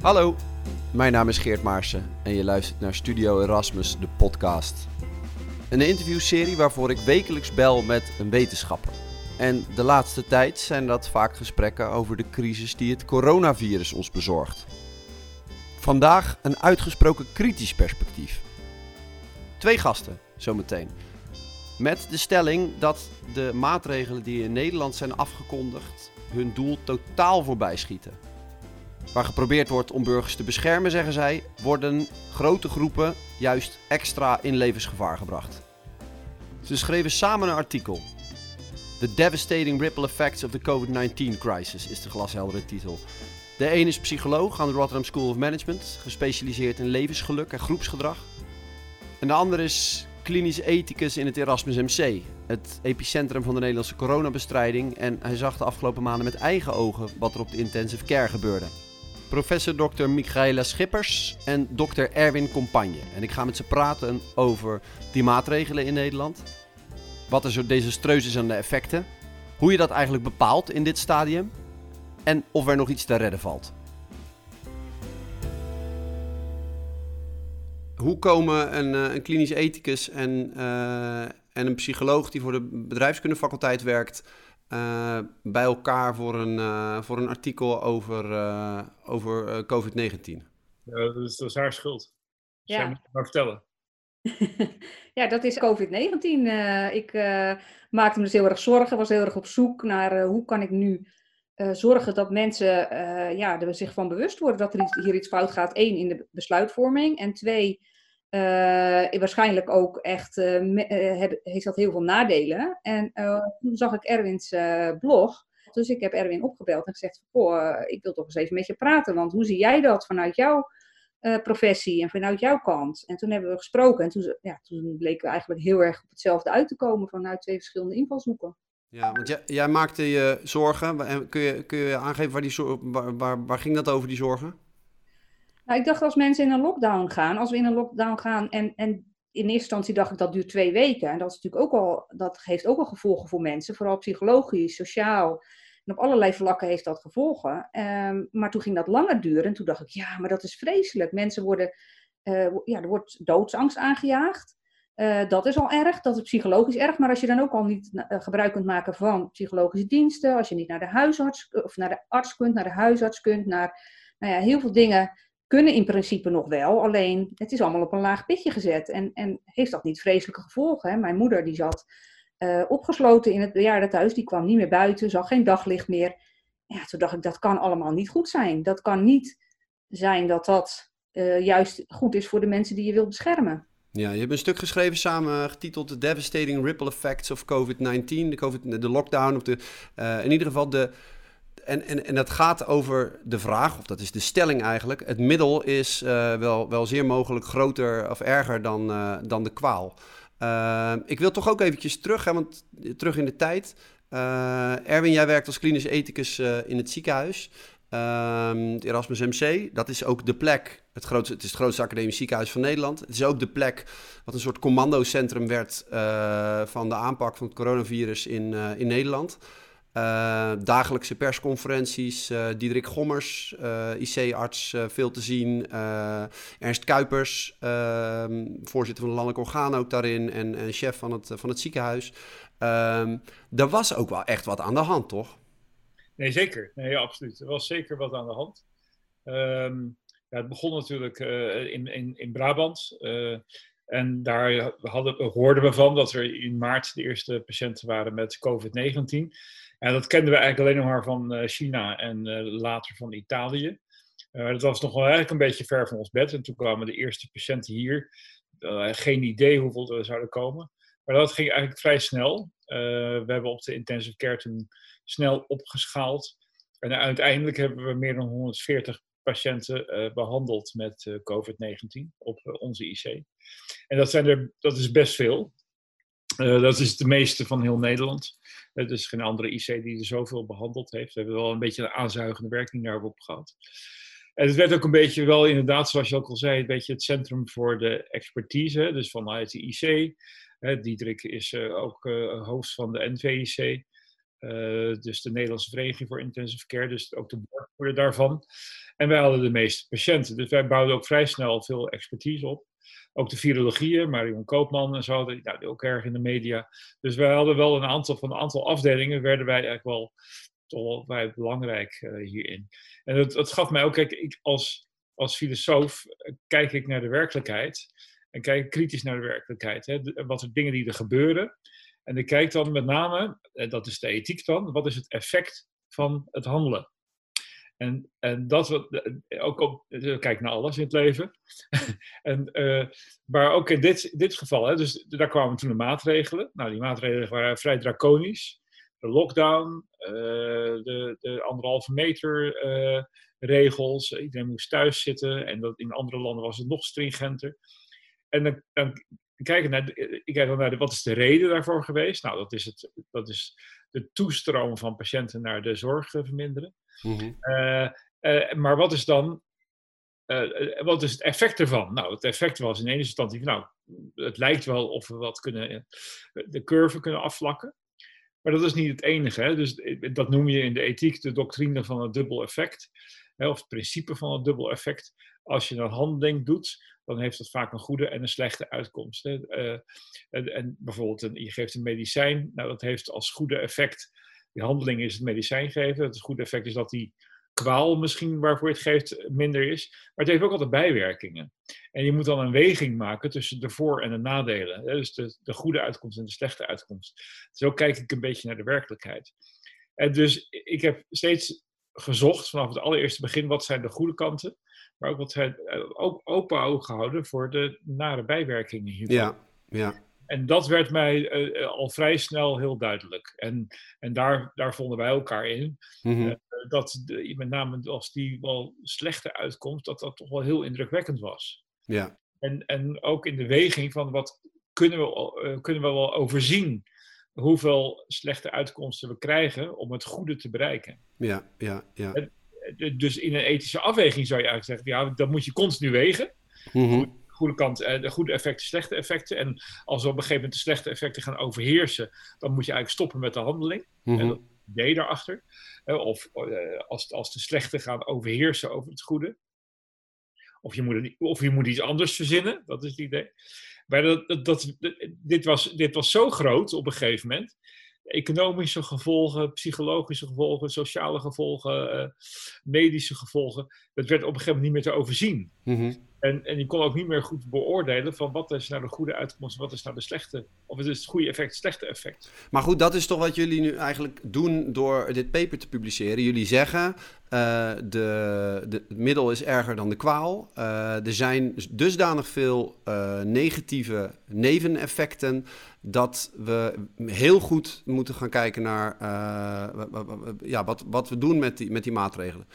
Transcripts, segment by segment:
Hallo, mijn naam is Geert Maarsen en je luistert naar Studio Erasmus, de podcast. Een interviewserie waarvoor ik wekelijks bel met een wetenschapper. En de laatste tijd zijn dat vaak gesprekken over de crisis die het coronavirus ons bezorgt. Vandaag een uitgesproken kritisch perspectief. Twee gasten, zometeen. Met de stelling dat de maatregelen die in Nederland zijn afgekondigd hun doel totaal voorbij schieten. Waar geprobeerd wordt om burgers te beschermen, zeggen zij, worden grote groepen juist extra in levensgevaar gebracht. Ze schreven samen een artikel. The Devastating Ripple Effects of the COVID-19 Crisis is de glasheldere titel. De een is psycholoog aan de Rotterdam School of Management, gespecialiseerd in levensgeluk en groepsgedrag. En de ander is klinisch ethicus in het Erasmus MC, het epicentrum van de Nederlandse coronabestrijding. En hij zag de afgelopen maanden met eigen ogen wat er op de intensive care gebeurde. Professor Dr. Michaela Schippers en Dr. Erwin Compagne. En ik ga met ze praten over die maatregelen in Nederland. Wat er zo desastreus is aan de effecten. Hoe je dat eigenlijk bepaalt in dit stadium. En of er nog iets te redden valt. Hoe komen een, eh, een klinisch ethicus en, uh, en een psycholoog die voor de bedrijfskundefaculteit werkt uh, bij elkaar voor een, uh, voor een artikel over, uh, over COVID-19? Ja, dat is, dat is haar schuld. Ja. Zij moet het maar vertellen. ja, dat is COVID-19. ik maakte me dus heel erg zorgen, was heel erg op zoek naar hoe kan ik nu zorgen dat mensen ja, er zich van bewust worden dat er hier iets fout gaat. Eén, in de besluitvorming. En twee, uh, waarschijnlijk ook echt uh, heb, heeft dat heel veel nadelen. En toen zag ik Erwins blog. Dus ik heb Erwin opgebeld en gezegd: ik wil toch eens even met je praten. Want hoe zie jij dat vanuit jouw professie en vanuit jouw kant? En toen hebben we gesproken. En toen, ja, toen bleken we eigenlijk heel erg op hetzelfde uit te komen vanuit twee verschillende invalshoeken. Ja, want jij, jij maakte je zorgen. Kun je, kun je aangeven waar, die, waar, waar, waar ging dat over, die zorgen? Nou, ik dacht als mensen in een lockdown gaan, als we in een lockdown gaan en, en in eerste instantie dacht ik dat duurt twee weken. En dat, is natuurlijk ook al, dat heeft ook al gevolgen voor mensen, vooral psychologisch, sociaal. En op allerlei vlakken heeft dat gevolgen. Um, maar toen ging dat langer duren en toen dacht ik, ja, maar dat is vreselijk. Mensen worden, uh, ja, er wordt doodsangst aangejaagd. Uh, dat is al erg, dat is psychologisch erg. Maar als je dan ook al niet uh, gebruik kunt maken van psychologische diensten, als je niet naar de huisarts of naar de arts kunt, naar de huisarts kunt, naar nou ja, heel veel dingen kunnen in principe nog wel, alleen het is allemaal op een laag pitje gezet. En, en heeft dat niet vreselijke gevolgen? Hè? Mijn moeder die zat uh, opgesloten in het bejaardentehuis, die kwam niet meer buiten, zag geen daglicht meer. Ja, toen dacht ik, dat kan allemaal niet goed zijn. Dat kan niet zijn dat dat uh, juist goed is voor de mensen die je wilt beschermen. Ja, je hebt een stuk geschreven samen getiteld The Devastating Ripple Effects of COVID-19, de, COVID, de lockdown, of de, in ieder geval de, en, en, en dat gaat over de vraag, of dat is de stelling eigenlijk. Het middel is uh, wel, wel zeer mogelijk groter of erger dan, uh, dan de kwaal. Uh, ik wil toch ook eventjes terug, hè, want terug in de tijd. Erwin, jij werkt als klinisch ethicus in het ziekenhuis. Ehm, Erasmus MC, dat is ook de plek, het, grootste, het is het grootste academisch ziekenhuis van Nederland. Het is ook de plek wat een soort commandocentrum werd van de aanpak van het coronavirus in, in Nederland. Uh, dagelijkse persconferenties, uh, Diederik Gommers, uh, IC-arts, veel te zien. Ernst Kuipers, ehm, voorzitter van de landelijk orgaan ook daarin en, en chef van het, van het ziekenhuis. Ehm, er was ook wel echt wat aan de hand, toch? Nee, zeker. Nee, absoluut. Er was zeker wat aan de hand. Um, ja, het begon natuurlijk in, in, in Brabant. En daar hadden, hoorden we van dat er in maart de eerste patiënten waren met COVID-19. En dat kenden we eigenlijk alleen nog maar van eh, China en eh, later van Italië. Uh, dat was nog wel eigenlijk een beetje ver van ons bed. En toen kwamen de eerste patiënten hier. geen idee hoeveel er zouden komen. Maar dat ging eigenlijk vrij snel. we hebben op de intensive care toen snel opgeschaald. En uiteindelijk hebben we meer dan 140 patiënten behandeld met COVID-19 op onze IC. En dat, zijn er, dat is best veel. Dat is de meeste van heel Nederland. Het is geen andere IC die er zoveel behandeld heeft. We hebben wel een beetje een aanzuigende werking daarop gehad. En het werd ook een beetje wel inderdaad, zoals je ook al zei, een beetje het centrum voor de expertise. Dus vanuit de IC. Diederik is uh, ook hoofd van de NVIC. dus de Nederlandse Vereniging voor Intensive Care, dus ook de boordvoerder daarvan. En wij hadden de meeste patiënten. Dus wij bouwden ook vrij snel veel expertise op. Ook de virologieën, Marion Koopman en zo, die, nou, ook erg in de media. Dus wij hadden wel een aantal van een aantal afdelingen, werden wij eigenlijk wel wel vrij belangrijk uh, hierin. En het, het, gaf mij ook, kijk, ik als, als filosoof uh, kijk ik naar de werkelijkheid en kijk kritisch naar de werkelijkheid. Hè, wat er dingen die er gebeuren. En ik kijk dan met name, en dat is de ethiek dan, wat is het effect van het handelen? En, en dat we ook op, kijk naar alles in het leven. en, uh, maar ook in dit, dit geval, hè, dus daar kwamen toen de maatregelen. Nou, die maatregelen waren vrij draconisch. De lockdown, uh, de, de anderhalve meter uh, regels. Iedereen moest thuis zitten. En dat, in andere landen was het nog stringenter. En dan, dan kijk naar, ik kijk dan naar de, wat is de reden daarvoor geweest? Nou, dat is, het, dat is de toestroom van patiënten naar de zorg verminderen. Mm maar wat is dan uh, wat is het effect ervan? Nou, het effect was in eerste instantie, nou, het lijkt wel of we wat kunnen, de curve kunnen afvlakken. Maar dat is niet het enige. Hè? Dus dat noem je in de ethiek de doctrine van het dubbel effect. Of het principe van het dubbel effect. Als je een handeling doet, dan heeft dat vaak een goede en een slechte uitkomst. Uh, en, en, bijvoorbeeld, een, je geeft een medicijn, nou, dat heeft als goede effect die handeling is het medicijn geven. Het goede effect is dat die kwaal misschien waarvoor je het geeft minder is. Maar het heeft ook altijd bijwerkingen. En je moet dan een weging maken tussen de voor- en de nadelen. Dus de, de goede uitkomst en de slechte uitkomst. Zo kijk ik een beetje naar de werkelijkheid. En dus ik heb steeds gezocht vanaf het allereerste begin wat zijn de goede kanten. Maar ook wat zijn ook open ogen gehouden voor de nare bijwerkingen hiervan. Ja, ja. En dat werd mij uh, al vrij snel heel duidelijk. En, en daar, daar vonden wij elkaar in. Mm -hmm. uh, dat de, met name als die wel slechte uitkomt, dat dat toch wel heel indrukwekkend was. Ja. En, en ook in de weging van wat kunnen we, uh, kunnen we wel overzien hoeveel slechte uitkomsten we krijgen om het goede te bereiken. Ja, ja, ja. Dus in een ethische afweging zou je eigenlijk zeggen, ja, dat moet je continu wegen. Mm -hmm goede kant, de goede effecten, slechte effecten. En als we op een gegeven moment de slechte effecten gaan overheersen, dan moet je eigenlijk stoppen met de handeling. Mm -hmm. En dat idee daarachter. Of als, als de slechte gaan overheersen over het goede. Of je moet, of je moet iets anders verzinnen, dat is het idee. Maar dat, dit, was, dit was zo groot op een gegeven moment. Economische gevolgen, psychologische gevolgen, sociale gevolgen, uh, medische gevolgen. Dat werd op een gegeven moment niet meer te overzien. Mm -hmm. En, en je kon ook niet meer goed beoordelen van wat is nou de goede uitkomst, wat is nou de slechte, of het is het goede effect, het slechte effect. Maar goed, dat is toch wat jullie nu eigenlijk doen door dit paper te publiceren. Jullie zeggen, uh, de, de, het middel is erger dan de kwaal. Uh, er zijn dusdanig veel uh, negatieve neveneffecten dat we heel goed moeten gaan kijken naar ja, wat, wat we doen met die, met die maatregelen.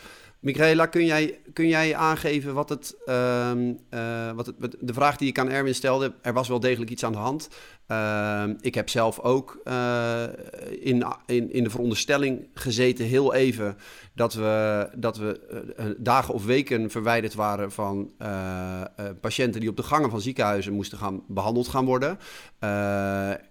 Michaela, kun jij, kun jij aangeven wat het, uh, uh, wat het, de vraag die ik aan Erwin stelde, er was wel degelijk iets aan de hand. Uh, ik heb zelf ook uh, in, in, in de veronderstelling gezeten, heel even, dat we, dat we dagen of weken verwijderd waren van patiënten die op de gangen van ziekenhuizen moesten gaan behandeld gaan worden.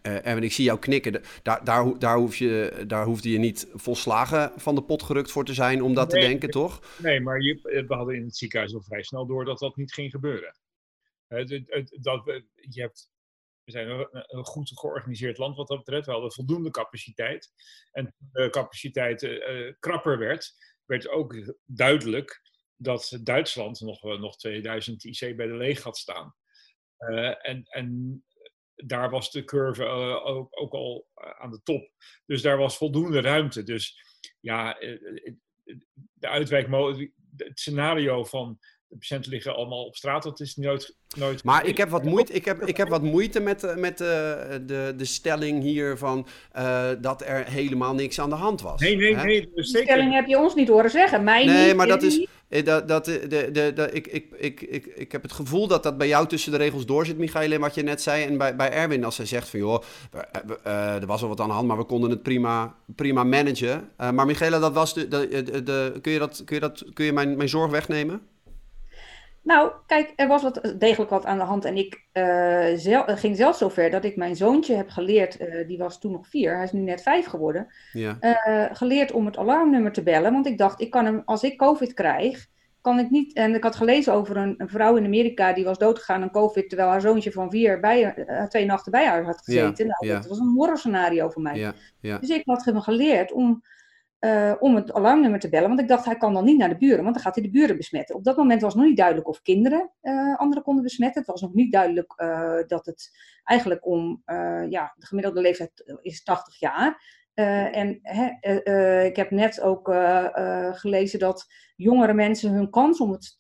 Erwin, ik zie jou knikken. Daar, daar, daar, hoef je, daar hoefde je niet volslagen van de pot gerukt voor te zijn om dat nee, te denken, toch? Nee, maar je, we hadden in het ziekenhuis al vrij snel door dat dat niet ging gebeuren. Het, het, dat, je hebt, we zijn een, goed georganiseerd land wat dat betreft. We hadden voldoende capaciteit. En de capaciteit uh, krapper werd, werd ook duidelijk dat Duitsland nog, nog 2000 IC bij de leeg had staan. En, en daar was de curve ook, ook, al aan de top. Dus daar was voldoende ruimte. Dus ja, de uitwijkmodus, het scenario van de patiënten liggen allemaal op straat, dat is nooit... nooit maar ik heb wat moeite, ik heb, ik heb wat moeite met, met de, de, de stelling hier van uh, dat er helemaal niks aan de hand was. Nee, nee, hè? nee. Die stelling heb je ons niet horen zeggen, mij nee, niet. maar dat is... Dat, dat, de, de, de, ik, ik, ik, ik, ik heb het gevoel dat dat bij jou tussen de regels door zit, Michael, wat je net zei. En bij, bij Erwin, als hij zegt van, joh, uh, er was al wat aan de hand, maar we konden het prima, prima managen. Uh, maar Michaela, dat was de, de, de, de, kun je, dat, kun je, dat, kun je mijn, mijn zorg wegnemen? Nou, kijk, er was wat, degelijk wat aan de hand. En ik uh, zel, ging zelfs zover dat ik mijn zoontje heb geleerd, uh, die was toen nog vier, hij is nu net vijf geworden, ja. uh, geleerd om het alarmnummer te bellen. Want ik dacht, ik kan hem, als ik COVID krijg, kan ik niet. En ik had gelezen over een, een vrouw in Amerika die was doodgegaan aan COVID, terwijl haar zoontje van vier bij, twee nachten bij haar had gezeten. Ja, nou, ja. dat was een horror scenario voor mij. Dus ik had hem geleerd om uh, om het alarmnummer te bellen. Want ik dacht, hij kan dan niet naar de buren, want dan gaat hij de buren besmetten. Op dat moment was nog niet duidelijk of kinderen uh, anderen konden besmetten. Het was nog niet duidelijk uh, dat het eigenlijk om, ja, de gemiddelde leeftijd is 80 jaar. en hè, ik heb net ook gelezen dat jongere mensen hun kans om, het,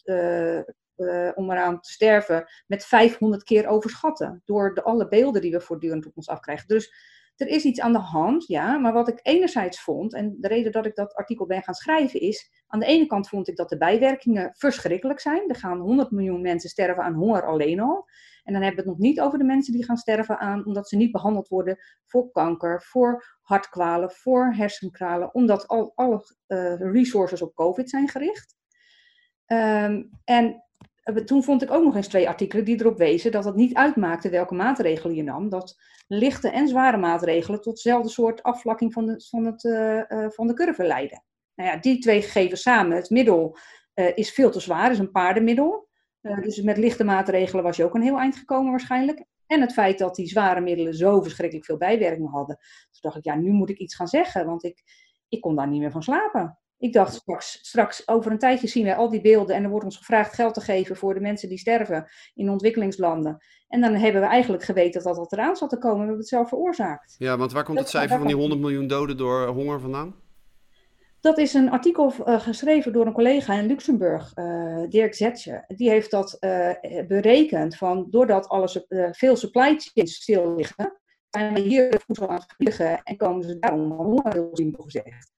om eraan te sterven met 500 keer overschatten. Door de, alle beelden die we voortdurend op ons afkrijgen. Dus er is iets aan de hand, ja. Maar wat ik enerzijds vond, en de reden dat ik dat artikel ben gaan schrijven, is aan de ene kant vond ik dat de bijwerkingen verschrikkelijk zijn. Er gaan 100 miljoen mensen sterven aan honger alleen al. En dan hebben we het nog niet over de mensen die gaan sterven aan omdat ze niet behandeld worden voor kanker, voor hartkwalen, voor hersenkralen, omdat al, alle uh, resources op COVID zijn gericht. Um, en toen vond ik ook nog eens twee artikelen die erop wezen dat het niet uitmaakte welke maatregelen je nam. Dat lichte en zware maatregelen tot dezelfde soort afvlakking van de, van het, uh, uh, van de curve leiden. Nou ja, die twee gegevens samen, het middel is veel te zwaar, is een paardenmiddel. dus met lichte maatregelen was je ook een heel eind gekomen waarschijnlijk. En het feit dat die zware middelen zo verschrikkelijk veel bijwerkingen hadden. Dus dacht ik, ja, nu moet ik iets gaan zeggen, want ik, ik kon daar niet meer van slapen. Ik dacht straks, straks, over een tijdje zien wij al die beelden en er wordt ons gevraagd geld te geven voor de mensen die sterven in ontwikkelingslanden. En dan hebben we eigenlijk geweten dat dat eraan zat te komen. We hebben het zelf veroorzaakt. Ja, want waar komt Dat- het cijfer van die 100 miljoen doden door honger vandaan? Dat is een artikel uh, geschreven door een collega in Luxemburg, uh, Dirk Zetje. Die heeft dat uh, berekend van doordat alles, veel supply chains stil liggen, zijn we hier voedsel aan het vliegen en komen ze daarom honger, heel gezegd.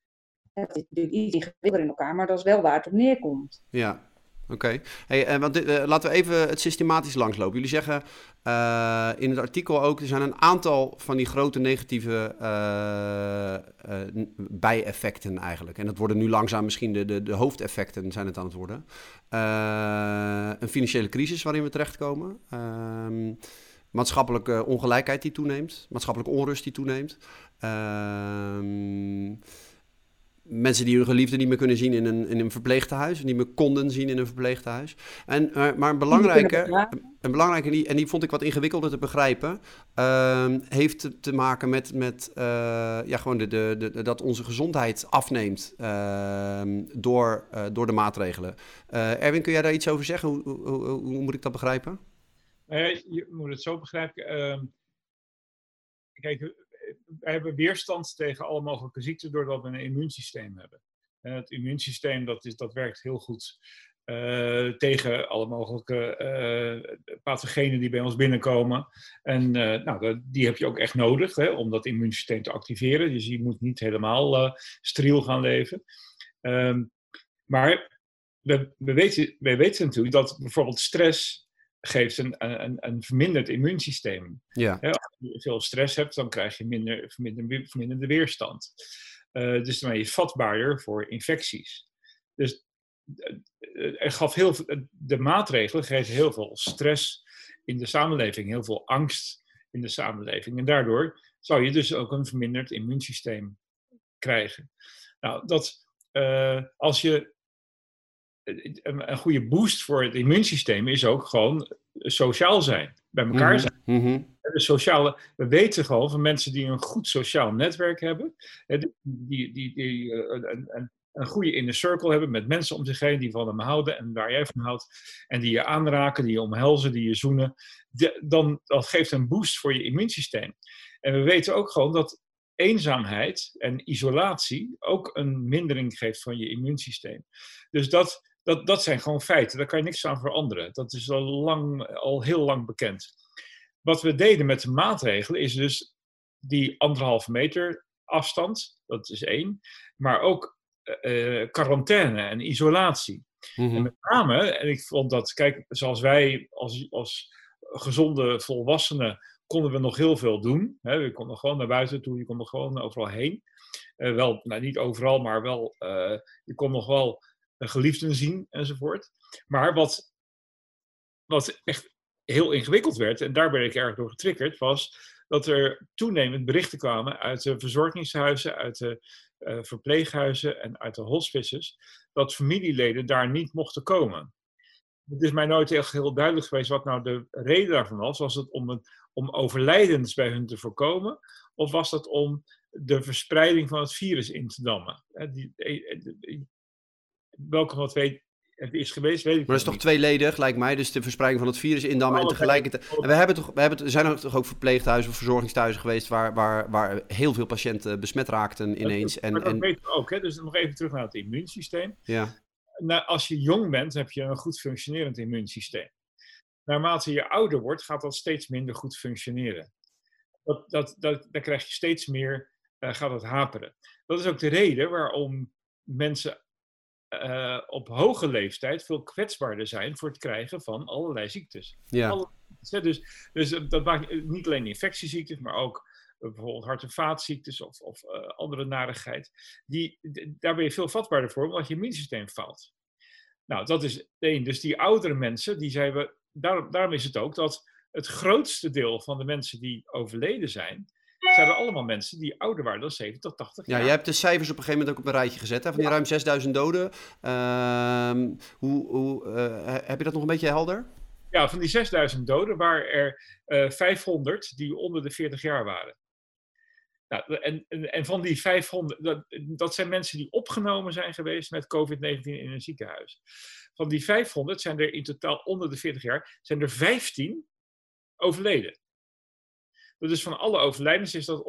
Het is natuurlijk iets ingewikkelder in elkaar, maar dat is wel waar het op neerkomt. Ja, oké. En want, uh, laten we even het systematisch langslopen. Jullie zeggen uh, in het artikel ook, er zijn een aantal van die grote negatieve uh, bijeffecten eigenlijk. En dat worden nu langzaam misschien de, de, de hoofdeffecten zijn het aan het worden. een financiële crisis waarin we terechtkomen. Ehm, maatschappelijke ongelijkheid die toeneemt. Maatschappelijke onrust die toeneemt. Ehm, mensen die hun geliefde niet meer kunnen zien in een, in een verpleegtehuis, niet meer konden zien in een verpleegtehuis. En, uh, maar een belangrijke, een belangrijke die, en die vond ik wat ingewikkelder te begrijpen, uh, heeft te, maken met, met uh, ja, gewoon de, de, de, dat onze gezondheid afneemt door, door de maatregelen. Eh, Erwin, kun jij daar iets over zeggen? Hoe, hoe, hoe, hoe moet ik dat begrijpen? je moet het zo begrijpen. Ehm, kijk, wij hebben weerstand tegen alle mogelijke ziekten doordat we een immuunsysteem hebben. En het immuunsysteem dat is, dat werkt heel goed uh, tegen alle mogelijke uh, pathogenen die bij ons binnenkomen. En uh, nou, die heb je ook echt nodig hè, om dat immuunsysteem te activeren. Dus je moet niet helemaal steriel gaan leven. Um, maar we, weten, we weten natuurlijk dat bijvoorbeeld stress geeft een, een, een verminderd immuunsysteem. Ja. Als je veel stress hebt, dan krijg je minder, verminder, verminderde weerstand. Uh, dus dan ben je vatbaarder voor infecties. Dus er gaf heel de maatregelen geven heel veel stress in de samenleving, heel veel angst in de samenleving. En daardoor zou je dus ook een verminderd immuunsysteem krijgen. Nou, dat uh, als je een, een goede boost voor het immuunsysteem is ook gewoon sociaal zijn, bij elkaar zijn. Mm -hmm. De sociale, we weten gewoon van mensen die een goed sociaal netwerk hebben, die, die, die een, een, een goede inner circle hebben met mensen om zich heen die van hem houden en waar jij van houdt, en die je aanraken, die je omhelzen, die je zoenen, de, dan dat geeft een boost voor je immuunsysteem. En we weten ook gewoon dat eenzaamheid en isolatie ook een mindering geeft van je immuunsysteem. Dus dat, dat, dat zijn gewoon feiten, daar kan je niks aan veranderen. Dat is al, lang, al heel lang bekend. Wat we deden met de maatregelen is dus die anderhalve meter afstand, dat is één, maar ook uh, quarantaine en isolatie. Mhm. En met name, en ik vond dat, kijk, zoals wij als, als gezonde volwassenen konden we nog heel veel doen. Hè. We konden gewoon naar buiten toe, je kon nog gewoon overal heen. Uh, wel, nou, niet overal, maar wel, uh, je kon nog wel geliefden zien enzovoort. Maar wat wat echt heel ingewikkeld werd, en daar ben ik erg door getriggerd, was dat er toenemend berichten kwamen uit de verzorgingshuizen, uit de uh, verpleeghuizen en uit de hospices, dat familieleden daar niet mochten komen. Het is mij nooit echt heel duidelijk geweest wat nou de reden daarvan was. Was het om, om overlijdens bij hun te voorkomen? Of was dat om de verspreiding van het virus in te dammen? Die, welke van twee het is geweest, weet ik Maar dat is toch tweeledig, lijkt mij. Dus de verspreiding van het virus indammen en tegelijkertijd... En we hebben toch, we hebben, er zijn toch ook verpleeghuizen of verzorgingsthuizen geweest... waar, waar, waar heel veel patiënten besmet raakten ineens. En, maar dat en... weten we ook, hè? Dus nog even terug naar het immuunsysteem. Ja. Nou, als je jong bent, heb je een goed functionerend immuunsysteem. Naarmate je ouder wordt, gaat dat steeds minder goed functioneren. Dat, dat, dat, dan krijg je steeds meer, uh, gaat het haperen. Dat is ook de reden waarom mensen uh, op hoge leeftijd veel kwetsbaarder zijn voor het krijgen van allerlei ziektes. Ja. Dus, dus dat maakt niet alleen infectieziektes, maar ook bijvoorbeeld hart- en vaatziektes of, of uh, andere narigheid. Die, daar ben je veel vatbaarder voor, omdat je immuunsysteem faalt. Nou, dat is één. Dus die oudere mensen, die zijn we, daar, daarom is het ook dat het grootste deel van de mensen die overleden zijn, zijn er allemaal mensen die ouder waren dan 70 tot 80 jaar. Ja, jij hebt de cijfers op een gegeven moment ook op een rijtje gezet, hè, van die ja. ruim 6000 doden. Uh, hoe, hoe, uh, heb je dat nog een beetje helder? Ja, van die 6000 doden waren er uh, 500 die onder de 40 jaar waren. Nou, en, en, en, van die 500, dat, dat zijn mensen die opgenomen zijn geweest met COVID-19 in een ziekenhuis. Van die 500 zijn er in totaal onder de 40 jaar, zijn er 15 overleden. Dus van alle overlijdens is dat,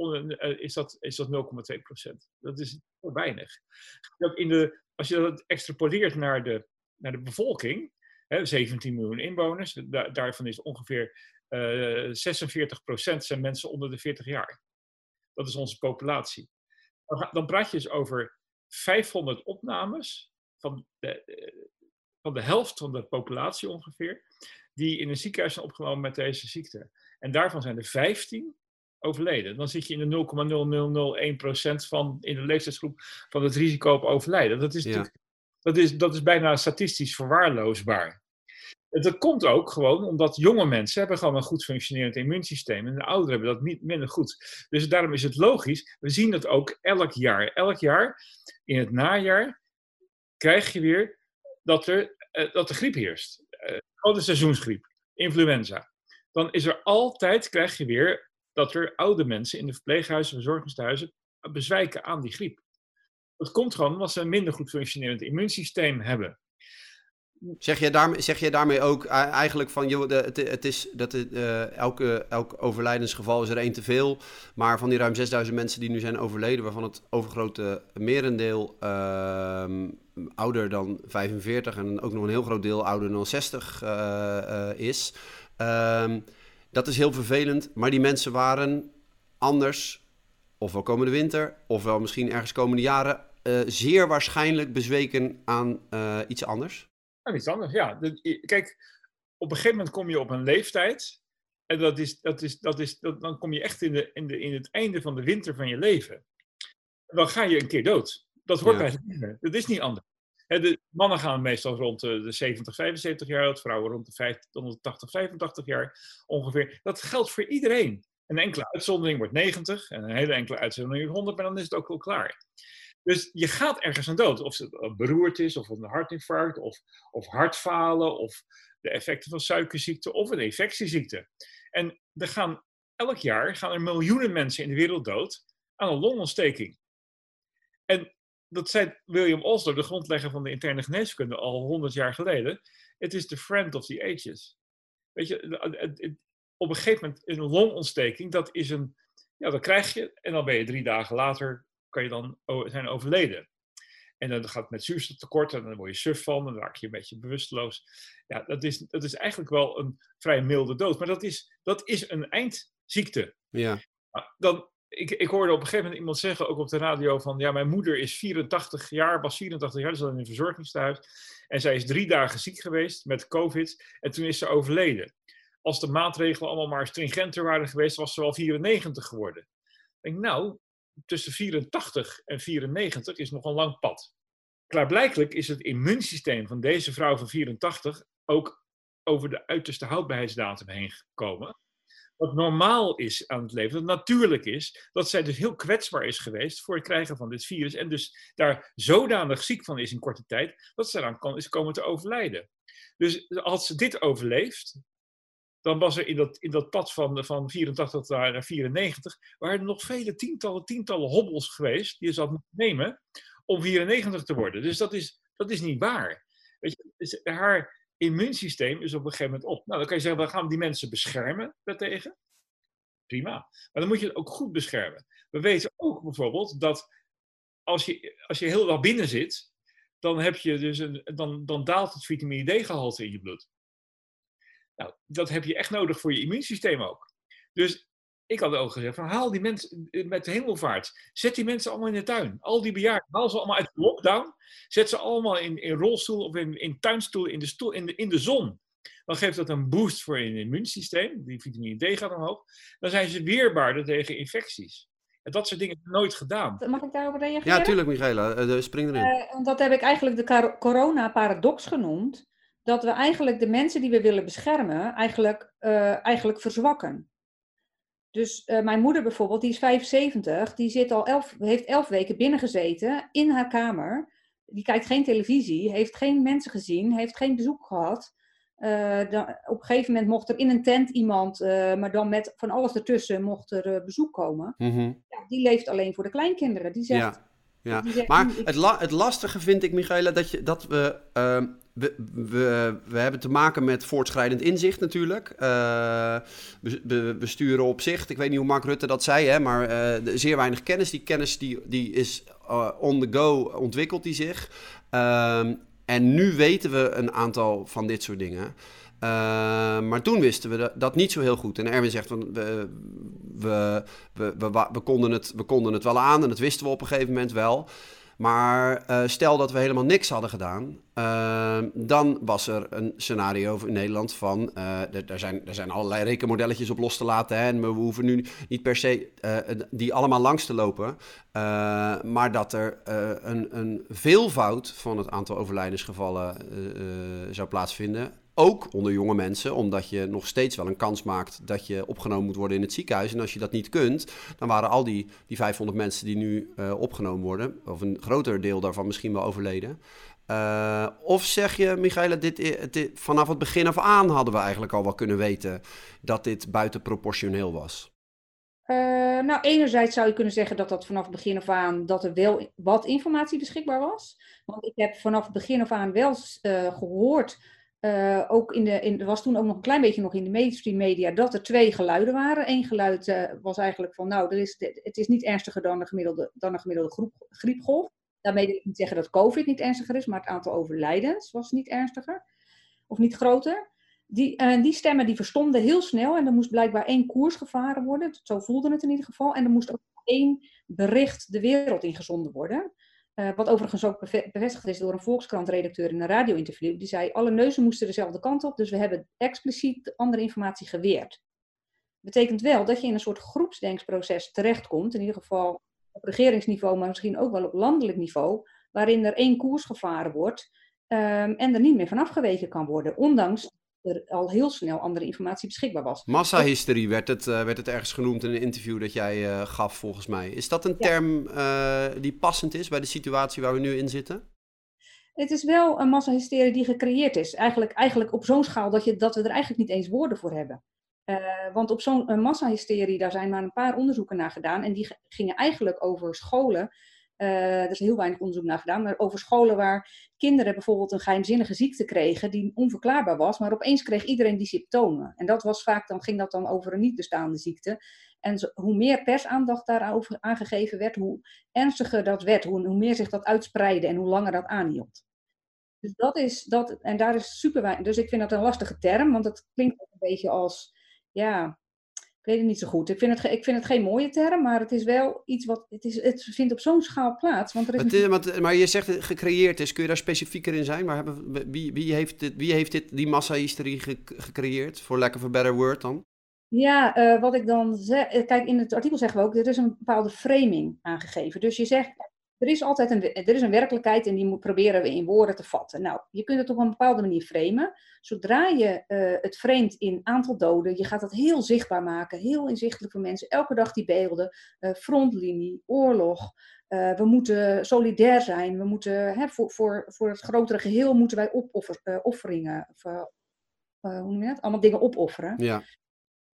is dat, is dat 0,2 procent. Dat is heel weinig. In de, als je dat extrapoleert naar de, naar de bevolking, hè, 17 miljoen inwoners, da, daarvan is ongeveer uh, 46 procent zijn mensen onder de 40 jaar. Dat is onze populatie. Dan, dan praat je dus over 500 opnames van de, van de helft van de populatie ongeveer, die in een ziekenhuis zijn opgenomen met deze ziekte. En daarvan zijn er 15 overleden. Dan zit je in de 0,0001% van in de leeftijdsgroep van het risico op overlijden. Dat is, ja. dat is, dat is bijna statistisch verwaarloosbaar. En dat komt ook gewoon omdat jonge mensen hebben gewoon een goed functionerend immuunsysteem. En de ouderen hebben dat niet, minder goed. Dus daarom is het logisch. We zien dat ook elk jaar. Elk jaar in het najaar krijg je weer dat er, uh, dat de griep heerst. Gewoon de seizoensgriep, influenza dan is er altijd, krijg je weer, dat er oude mensen in de verpleeghuizen en verzorgingstehuizen bezwijken aan die griep. Dat komt gewoon omdat ze een minder goed functionerend immuunsysteem hebben. Zeg je, daarmee, zeg daarmee ook eigenlijk van, joh, het, is dat uh, elke, elk overlijdensgeval is er één te veel, maar van die ruim 6000 mensen die nu zijn overleden, waarvan het overgrote merendeel uh, ouder dan 45 en ook nog een heel groot deel ouder dan 60 uh, uh, is, Um, dat is heel vervelend, maar die mensen waren anders, ofwel komende winter, ofwel misschien ergens komende jaren, uh, zeer waarschijnlijk bezweken aan uh, iets anders. Aan iets anders, ja. De, kijk, op een gegeven moment kom je op een leeftijd. En dat is, dat is, dat is, dat, dan kom je echt in, de, in, de, in het einde van de winter van je leven. Dan ga je een keer dood. Dat hoort ja. bij het leven. Dat is niet anders. De mannen gaan meestal rond de 70, 75 jaar oud, vrouwen rond de 50, 180, 85 jaar ongeveer. Dat geldt voor iedereen. Een enkele uitzondering wordt 90 en een hele enkele uitzondering wordt 100, maar dan is het ook wel klaar. Dus je gaat ergens aan dood. Of het beroerd is, of een hartinfarct, of, of hartfalen, of de effecten van suikerziekte, of een infectieziekte. En er gaan, elk jaar gaan er miljoenen mensen in de wereld dood aan een longontsteking. En dat zei William Osler, de grondlegger van de interne geneeskunde, al honderd jaar geleden. Het is the friend of the ages. Weet je, op een gegeven moment een longontsteking, dat is een, ja, dat krijg je en dan ben je drie dagen later, kan je dan zijn overleden. En dan gaat het met zuurstoftekort en dan word je suf van en dan raak je een beetje bewusteloos. Ja, dat is, dat is eigenlijk wel een vrij milde dood, maar dat is, dat is een eindziekte. Ja. Dan, ik, ik hoorde op een gegeven moment iemand zeggen, ook op de radio, van ja, mijn moeder is 84 jaar, was 84 jaar, zat in een verzorgingstehuis. En zij is drie dagen ziek geweest met COVID en toen is ze overleden. Als de maatregelen allemaal maar stringenter waren geweest, was ze wel 94 geworden. Ik denk, nou, tussen 84 en 94 is nog een lang pad. Klaarblijkelijk is het immuunsysteem van deze vrouw van 84 ook over de uiterste houdbaarheidsdatum heen gekomen. Wat normaal is aan het leven, wat natuurlijk is, dat zij dus heel kwetsbaar is geweest voor het krijgen van dit virus. En dus daar zodanig ziek van is in korte tijd, dat ze eraan kan, is komen te overlijden. Dus als ze dit overleeft, dan was er in dat, in dat pad van, van 84 naar 94, waren er nog vele tientallen, tientallen hobbels geweest die ze had moeten nemen om 94 te worden. Dus dat is, dat is niet waar. Weet je, dus haar immuunsysteem is op een gegeven moment op. Nou, dan kan je zeggen, we gaan die mensen beschermen daartegen. Prima. Maar dan moet je het ook goed beschermen. We weten ook bijvoorbeeld dat als je, als je heel dag binnen zit, dan, heb je dus een, dan, dan daalt het vitamine D-gehalte in je bloed. Nou, dat heb je echt nodig voor je immuunsysteem ook. Dus ik had ook gezegd van haal die mensen eh, met de hemelvaart. Zet die mensen allemaal in de tuin. Al die bejaarden, haal ze allemaal uit de lockdown. Zet ze allemaal in, in rolstoel of in, in tuinstoel in de, stoel, in, de, in de zon. Dan geeft dat een boost voor je immuunsysteem. Die vitamine D gaat omhoog. Dan zijn ze weerbaarder tegen infecties. En dat soort dingen nooit gedaan. Mag ik daarop reageren? Ja, tuurlijk, Michaela. Uh, spring erin. Uh, dat heb ik eigenlijk de corona-paradox genoemd. Dat we eigenlijk de mensen die we willen beschermen, eigenlijk, uh, eigenlijk verzwakken. Dus uh, mijn moeder bijvoorbeeld, die is 75, die zit al elf, heeft elf weken binnengezeten in haar kamer. Die kijkt geen televisie, heeft geen mensen gezien, heeft geen bezoek gehad. Uh, dan, op een gegeven moment mocht er in een tent iemand, uh, maar dan met van alles ertussen, mocht er bezoek komen. Mm -hmm. ja, die leeft alleen voor de kleinkinderen. Die zegt, ja. Ja, maar het, la het lastige vind ik, Michaela, dat, je, dat we, uh, we, we, hebben te maken met voortschrijdend inzicht natuurlijk. Uh, we, sturen op zich, ik weet niet hoe Mark Rutte dat zei, hè, maar uh, zeer weinig kennis. Die kennis die, die is uh, on the go, ontwikkelt die zich. Ehm, en nu weten we een aantal van dit soort dingen. Uh, maar toen wisten we dat niet zo heel goed. En Erwin zegt, van, we, we, we, we, konden het, we konden het wel aan en dat wisten we op een gegeven moment wel. Maar uh, stel dat we helemaal niks hadden gedaan, uh, dan was er een scenario in Nederland van, er, er, zijn, er zijn allerlei rekenmodelletjes op los te laten hè, en we hoeven nu niet per se die allemaal langs te lopen, maar dat er een, een veelvoud van het aantal overlijdensgevallen zou plaatsvinden ook onder jonge mensen, omdat je nog steeds wel een kans maakt dat je opgenomen moet worden in het ziekenhuis. En als je dat niet kunt, dan waren al die, die 500 mensen die nu uh, opgenomen worden, of een groter deel daarvan misschien wel overleden. Uh, of zeg je, Michaela, dit, dit, vanaf het begin af aan hadden we eigenlijk al wel kunnen weten dat dit buitenproportioneel was? Nou, enerzijds zou je kunnen zeggen dat dat vanaf het begin af aan dat er wel wat informatie beschikbaar was. Want ik heb vanaf het begin af aan wel gehoord uh, ook in de, in, er was toen ook nog een klein beetje nog in de mainstream media dat er twee geluiden waren. Eén geluid uh, was eigenlijk van, nou, is, het is niet ernstiger dan een gemiddelde, dan een gemiddelde griepgolf. Daarmee wil ik niet zeggen dat COVID niet ernstiger is, maar het aantal overlijdens was niet ernstiger of niet groter. Die, uh, die stemmen die verstonden heel snel en er moest blijkbaar één koers gevaren worden. Zo voelde het in ieder geval. En er moest ook één bericht de wereld ingezonden worden. Uh, wat overigens ook bevestigd is door een Volkskrant-redacteur in een radio-interview. Die zei, alle neuzen moesten dezelfde kant op, dus we hebben expliciet andere informatie geweerd. Betekent wel dat je in een soort groepsdenksproces terechtkomt, in ieder geval op regeringsniveau, maar misschien ook wel op landelijk niveau, waarin er één koers gevaren wordt um, en er niet meer van afgeweken kan worden, ondanks er al heel snel andere informatie beschikbaar was. Massahysterie werd het, uh, werd het ergens genoemd in een interview dat jij uh, gaf, volgens mij. Is dat een term uh, die passend is bij de situatie waar we nu in zitten? Het is wel een massahysterie die gecreëerd is. Eigenlijk, eigenlijk op zo'n schaal dat, je, dat we er eigenlijk niet eens woorden voor hebben. want op zo'n massahysterie, daar zijn maar een paar onderzoeken naar gedaan. En die gingen eigenlijk over scholen uh, er is heel weinig onderzoek naar gedaan, maar over scholen waar kinderen bijvoorbeeld een geheimzinnige ziekte kregen die onverklaarbaar was, maar opeens kreeg iedereen die symptomen. En dat was vaak, dan ging dat dan over een niet bestaande ziekte. En hoe meer persaandacht daarover aangegeven werd, hoe ernstiger dat werd, hoe, hoe meer zich dat uitspreidde en hoe langer dat aanhield. Dus dat is, dat, en daar is super weinig, dus ik vind dat een lastige term, want het klinkt een beetje als, ja, ik weet het niet zo goed. Ik vind het, ik vind het geen mooie term, maar het is wel iets wat. Het, is, het vindt op zo'n schaal plaats. Want er is het is, maar, maar je zegt gecreëerd is. Kun je daar specifieker in zijn? Maar hebben, wie, wie, heeft dit, wie heeft dit, die massa-hysterie gecreëerd? Voor lack of a better word dan? Ja, uh, wat ik dan zeg. Kijk, in het artikel zeggen we ook. Er is een bepaalde framing aangegeven. Dus je zegt. Er is altijd een, er is een werkelijkheid en die proberen we in woorden te vatten. Nou, je kunt het op een bepaalde manier framen. Zodra je uh, het framet in aantal doden, je gaat dat heel zichtbaar maken, heel inzichtelijk voor mensen. Elke dag die beelden, uh, frontlinie, oorlog. Uh, we moeten solidair zijn. We moeten, hè, voor, voor, voor het grotere geheel moeten wij opoffer, offeringen, of, hoe noem je dat? Allemaal dingen opofferen. Ja.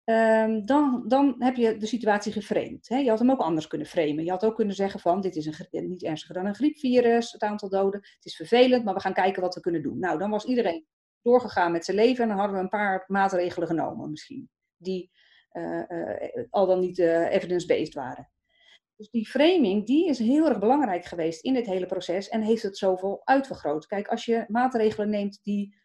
Um, dan, dan heb je de situatie geframed. Hè? Je had hem ook anders kunnen framen. Je had ook kunnen zeggen van, dit is een, niet ernstiger dan een griepvirus, het aantal doden. Het is vervelend, maar we gaan kijken wat we kunnen doen. Nou, dan was iedereen doorgegaan met zijn leven en dan hadden we een paar maatregelen genomen misschien. Die uh, uh, al dan niet uh, evidence-based waren. Dus die framing, die is heel erg belangrijk geweest in dit hele proces en heeft het zoveel uitvergroot. Kijk, als je maatregelen neemt die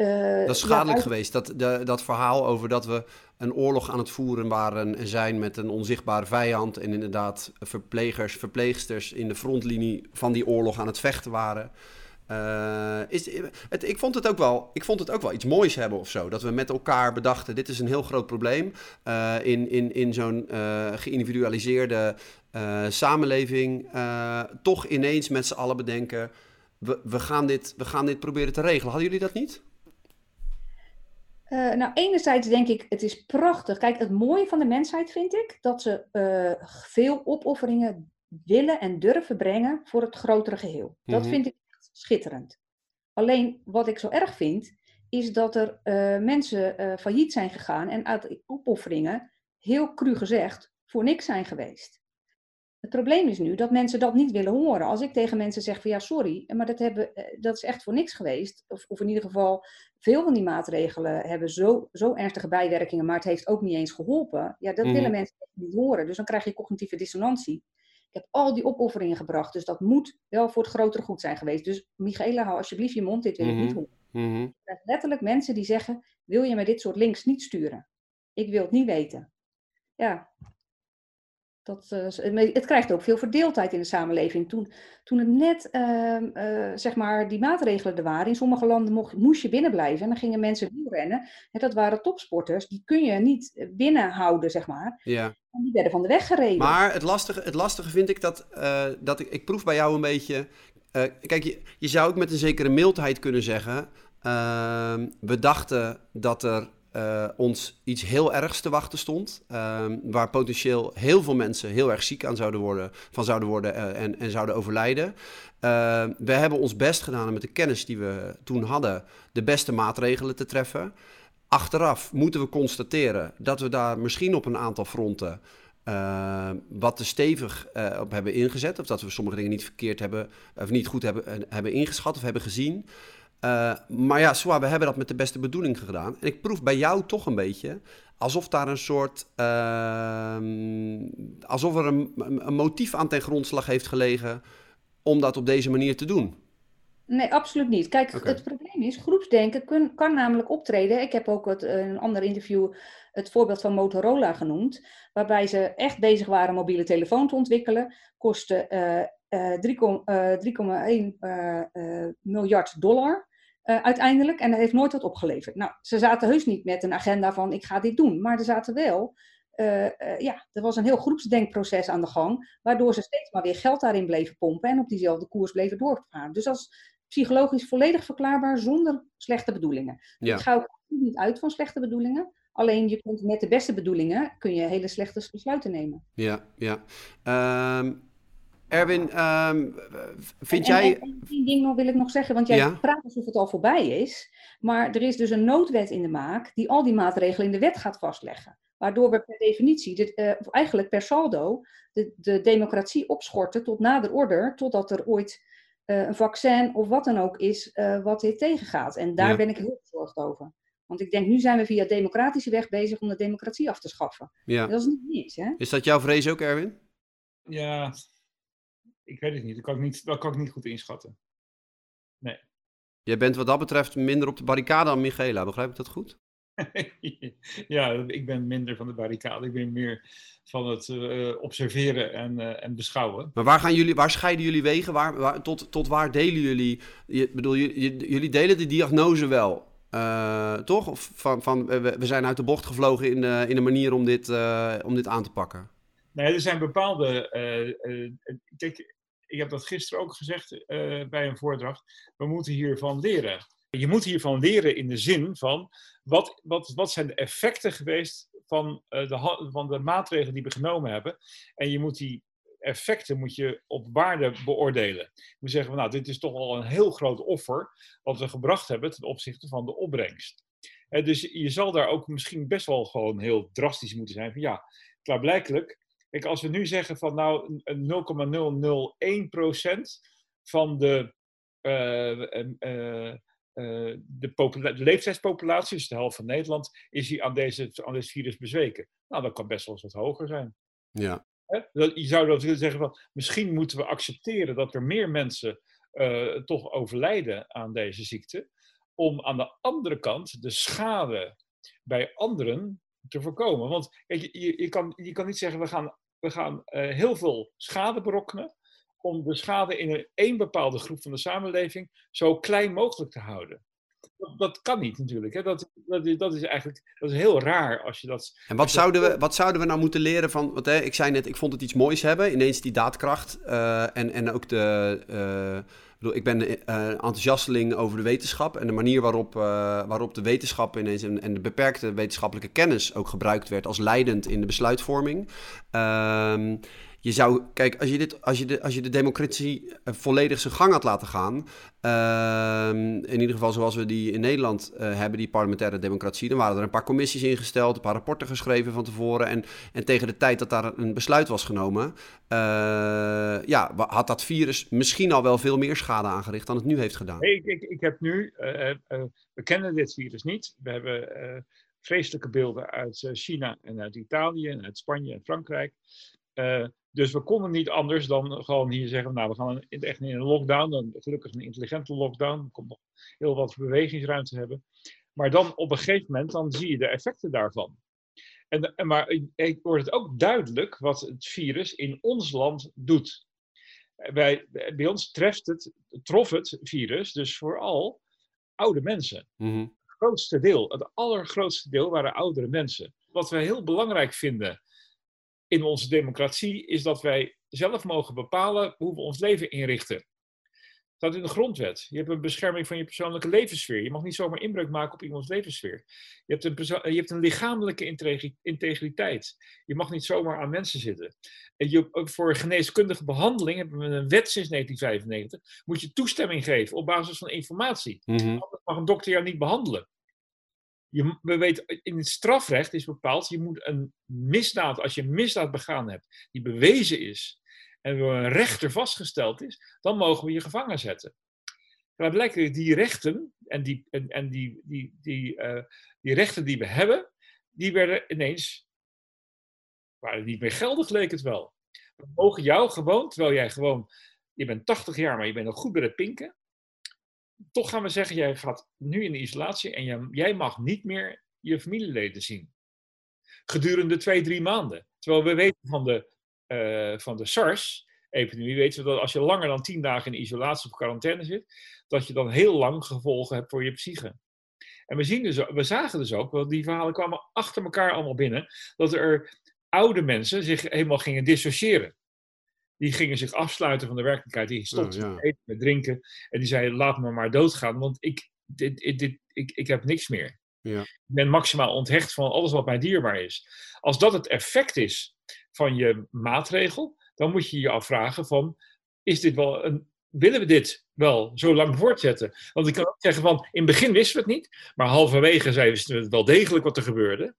uh, dat is schadelijk ja, geweest. Dat, de, dat verhaal over dat we een oorlog aan het voeren waren en zijn met een onzichtbare vijand. En inderdaad verplegers, verpleegsters in de frontlinie van die oorlog aan het vechten waren. Uh, is, het, ik, vond het ook wel, ik vond het ook wel iets moois hebben of zo. Dat we met elkaar bedachten, dit is een heel groot probleem. Uh, in, in, in zo'n uh, geïndividualiseerde samenleving toch ineens met z'n allen bedenken... We, we, gaan dit, we gaan dit proberen te regelen. Hadden jullie dat niet? Uh, nou, enerzijds denk ik, het is prachtig. Kijk, het mooie van de mensheid vind ik dat ze uh, veel opofferingen willen en durven brengen voor het grotere geheel. Dat mm-hmm. vind ik echt schitterend. Alleen wat ik zo erg vind, is dat er uh, mensen failliet zijn gegaan en uit opofferingen, heel cru gezegd, voor niks zijn geweest. Het probleem is nu dat mensen dat niet willen horen. Als ik tegen mensen zeg van ja, sorry, maar dat, hebben, eh, dat is echt voor niks geweest. Of, of in ieder geval, veel van die maatregelen hebben zo, zo ernstige bijwerkingen, maar het heeft ook niet eens geholpen. Ja, dat willen mhm. mensen niet horen. Dus dan krijg je cognitieve dissonantie. Ik heb al die opofferingen gebracht, dus dat moet wel voor het grotere goed zijn geweest. Dus Michaela, hou alsjeblieft je mond, dit wil ik niet mhm. horen. Mm -hmm. letterlijk mensen die zeggen, wil je me dit soort links niet sturen? Ik wil het niet weten. Ja, dat, uh, het krijgt ook veel verdeeldheid in de samenleving. Toen, toen het net, uh, uh, zeg maar, die maatregelen er waren, in sommige landen mocht, moest je binnenblijven en dan gingen mensen wielrennen. En dat waren topsporters, die kun je niet binnenhouden, zeg maar. Ja. En die werden van de weg gereden. Maar het lastige, het lastige vind ik dat, dat ik, ik proef bij jou een beetje... kijk, je, je zou ook met een zekere mildheid kunnen zeggen... Ehm, we dachten dat er uh, ons iets heel ergs te wachten stond. Uh, waar potentieel heel veel mensen heel erg ziek aan zouden worden, van zouden worden uh, en, en zouden overlijden. Uh, we hebben ons best gedaan om met de kennis die we toen hadden de beste maatregelen te treffen. Achteraf moeten we constateren dat we daar misschien op een aantal fronten wat te stevig op hebben ingezet. Of dat we sommige dingen niet verkeerd hebben, of niet goed hebben, hebben ingeschat of hebben gezien. Uh, maar ja, zwaar, we hebben dat met de beste bedoeling gedaan. En ik proef bij jou toch een beetje alsof daar een soort. Uh, alsof er een, een, motief aan ten grondslag heeft gelegen om dat op deze manier te doen. Nee, absoluut niet. Kijk, okay. het probleem is, groepsdenken kun, kan namelijk optreden. Ik heb ook het, in een ander interview het voorbeeld van Motorola genoemd, waarbij ze echt bezig waren een mobiele telefoon te ontwikkelen. Kostte uh, 3,1 miljard dollar. Uh, uiteindelijk. En dat heeft nooit wat opgeleverd. Nou, ze zaten heus niet met een agenda van ik ga dit doen. Maar er zaten wel, uh, uh, ja, er was een heel groepsdenkproces aan de gang. Waardoor ze steeds maar weer geld daarin bleven pompen. En op diezelfde koers bleven doorgaan. Dus dat is psychologisch volledig verklaarbaar zonder slechte bedoelingen. Ja. Ik ga ook niet uit van slechte bedoelingen. Alleen je kunt met de beste bedoelingen kun je hele slechte besluiten nemen. Ja, ja. Um Erwin, um, vind jij... En, één ding nog wil ik nog zeggen, want jij ja? praat alsof het al voorbij is. Maar er is dus een noodwet in de maak die al die maatregelen in de wet gaat vastleggen. Waardoor we per definitie, dit, uh, of eigenlijk per saldo, de, de democratie opschorten tot nader order, totdat er ooit uh, een vaccin of wat dan ook is uh, wat dit tegengaat. En daar ja. ben ik heel bezorgd over. Want ik denk, nu zijn we via democratische weg bezig om de democratie af te schaffen. Ja. Dat is niet niets, hè? Is dat jouw vrees ook, Erwin? Ja, ik weet het niet. Dat kan ik niet, dat kan ik niet goed inschatten. Nee. Jij bent wat dat betreft minder op de barricade dan Michaela, begrijp ik dat goed? ja, ik ben minder van de barricade. Ik ben meer van het uh, observeren en, uh, en beschouwen. Maar waar, gaan jullie, waar scheiden jullie wegen? Waar, waar, tot, tot waar delen jullie? Je, bedoel, jullie delen de diagnose wel, uh, toch? Of van, van we, we, zijn uit de bocht gevlogen in, in een manier om dit, om dit aan te pakken? Nee, er zijn bepaalde. kijk, ik heb dat gisteren ook gezegd bij een voordracht, we moeten hiervan leren. Je moet hiervan leren in de zin van, wat, wat, wat zijn de effecten geweest van, de, van de maatregelen die we genomen hebben? En je moet die effecten moet je op waarde beoordelen. Je moet zeggen, nou, dit is toch al een heel groot offer wat we gebracht hebben ten opzichte van de opbrengst. En dus je zal daar ook misschien best wel gewoon heel drastisch moeten zijn van ja, klaarblijkelijk. Kijk, als we nu zeggen van nou 0,001% van de, uh, uh, de, de, leeftijdspopulatie, dus de helft van Nederland, is hier aan deze, aan deze virus bezweken. Nou, dat kan best wel eens wat hoger zijn. Ja. Je zou dat willen zeggen van misschien moeten we accepteren dat er meer mensen uh, toch overlijden aan deze ziekte, om aan de andere kant de schade bij anderen te voorkomen. Want je, je, kan, je kan niet zeggen we gaan, we gaan uh, heel veel schade berokkenen om de schade in een één bepaalde groep van de samenleving zo klein mogelijk te houden dat, kan niet natuurlijk. Hè. Dat, dat, dat, is eigenlijk dat is heel raar als je dat. En wat, zouden, we, wat zouden we nou moeten leren van. Want hè, ik zei net, ik vond het iets moois hebben. Ineens die daadkracht. Uh, en, en ook de. Uh, bedoel, ik ben uh, enthousiasteling over de wetenschap en de manier waarop, waarop de wetenschap ineens en, en, de beperkte wetenschappelijke kennis ook gebruikt werd als leidend in de besluitvorming. Ehm, je zou, kijk, als je, dit, als je, de, als je de democratie eh, volledig zijn gang had laten gaan, uh, in ieder geval zoals we die in Nederland uh, hebben, die parlementaire democratie, dan waren er een paar commissies ingesteld, een paar rapporten geschreven van tevoren. En, en tegen de tijd dat daar een besluit was genomen, uh, ja, had dat virus misschien al wel veel meer schade aangericht dan het nu heeft gedaan. Ik, ik, ik heb nu, we kennen dit virus niet. We hebben vreselijke beelden uit China en uit Italië en uit Spanje en Frankrijk. Dus we konden niet anders dan gewoon hier zeggen, nou we gaan echt in een lockdown, dan gelukkig een intelligente lockdown, er komt nog heel wat bewegingsruimte hebben. Maar dan op een gegeven moment, dan zie je de effecten daarvan. En, maar wordt het ook duidelijk wat het virus in ons land doet. Bij, bij ons treft het, trof het virus dus vooral oude mensen. Mhm. Het grootste deel, het allergrootste deel waren oudere mensen. Wat we heel belangrijk vinden in onze democratie is dat wij zelf mogen bepalen hoe we ons leven inrichten. Dat staat in de grondwet. Je hebt een bescherming van je persoonlijke levenssfeer. Je mag niet zomaar inbreuk maken op iemands levenssfeer. Je hebt een, je hebt een lichamelijke integriteit. Je mag niet zomaar aan mensen zitten. En je, voor geneeskundige behandeling hebben we een wet sinds 1995. Moet je toestemming geven op basis van informatie. Mm Anders mag een dokter jou niet behandelen. Je, weten, in het strafrecht is bepaald, je moet een misdaad, als je een misdaad begaan hebt, die bewezen is, en door een rechter vastgesteld is, dan mogen we je gevangen zetten. Maar blijkt die rechten, en die, en, en die, die, die, uh, die rechten die we hebben, die werden ineens, waren niet meer geldig, leek het wel. We mogen jou gewoon, terwijl jij gewoon, je bent 80 jaar, maar je bent nog goed bij het pinken, toch gaan we zeggen, jij gaat nu in de isolatie en jij mag niet meer je familieleden zien. Gedurende twee, drie maanden. Terwijl we weten van de, uh, van de SARS-epidemie, weten we dat als je langer dan tien dagen in isolatie of quarantaine zit, dat je dan heel lang gevolgen hebt voor je psyche. En we, zien dus, we zagen dus ook, want die verhalen kwamen achter elkaar allemaal binnen, dat er oude mensen zich helemaal gingen dissociëren die gingen zich afsluiten van de werkelijkheid. Die stopten oh, met eten, met drinken. En die zeiden, laat me maar doodgaan, want ik, dit, dit, ik, ik heb niks meer. Ja. Ik ben maximaal onthecht van alles wat mij dierbaar is. Als dat het effect is van je maatregel, dan moet je je afvragen van, is dit wel een, willen we dit wel zo lang voortzetten? Want ik kan ook zeggen van, in het begin wisten we het niet, maar halverwege zeiden we wel degelijk wat er gebeurde.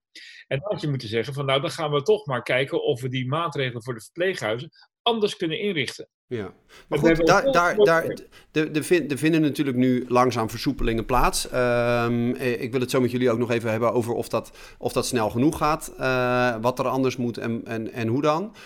En dan had je moeten zeggen van, nou dan gaan we toch maar kijken of we die maatregelen voor de verpleeghuizen anders kunnen inrichten. Ja, maar goed, daar, daar, daar, er vinden natuurlijk nu langzaam versoepelingen plaats. Ehm, eh, ik wil het zo met jullie ook nog even hebben over of dat, of dat snel genoeg gaat. Uh, wat er anders moet en, en, en hoe dan. Uh,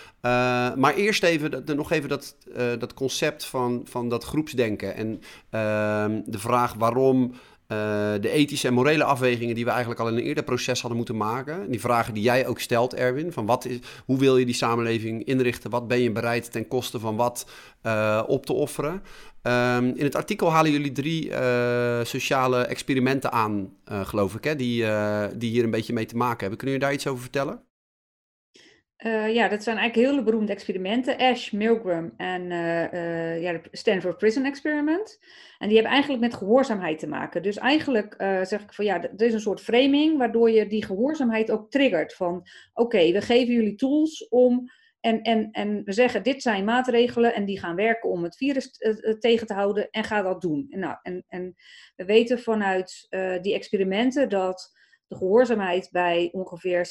maar eerst even, de, nog even dat, uh, dat concept van, van dat groepsdenken. En ehm, de vraag waarom uh, de ethische en morele afwegingen die we eigenlijk al in een eerder proces hadden moeten maken. Die vragen die jij ook stelt, Erwin. Van wat is, hoe wil je die samenleving inrichten? Wat ben je bereid ten koste van wat uh, op te offeren? Um, in het artikel halen jullie drie uh, sociale experimenten aan, geloof ik, hè? Die, die hier een beetje mee te maken hebben. Kunnen jullie daar iets over vertellen? Uh, ja, dat zijn eigenlijk hele beroemde experimenten. Ash, Milgram en uh, ja, de Stanford Prison Experiment. En die hebben eigenlijk met gehoorzaamheid te maken. Dus eigenlijk zeg ik van ja, er is een soort framing waardoor je die gehoorzaamheid ook triggert. Van oké, we geven jullie tools om en, en, en we zeggen, dit zijn maatregelen en die gaan werken om het virus tegen te houden en ga dat doen. En, nou, en, en we weten vanuit die experimenten dat de gehoorzaamheid bij ongeveer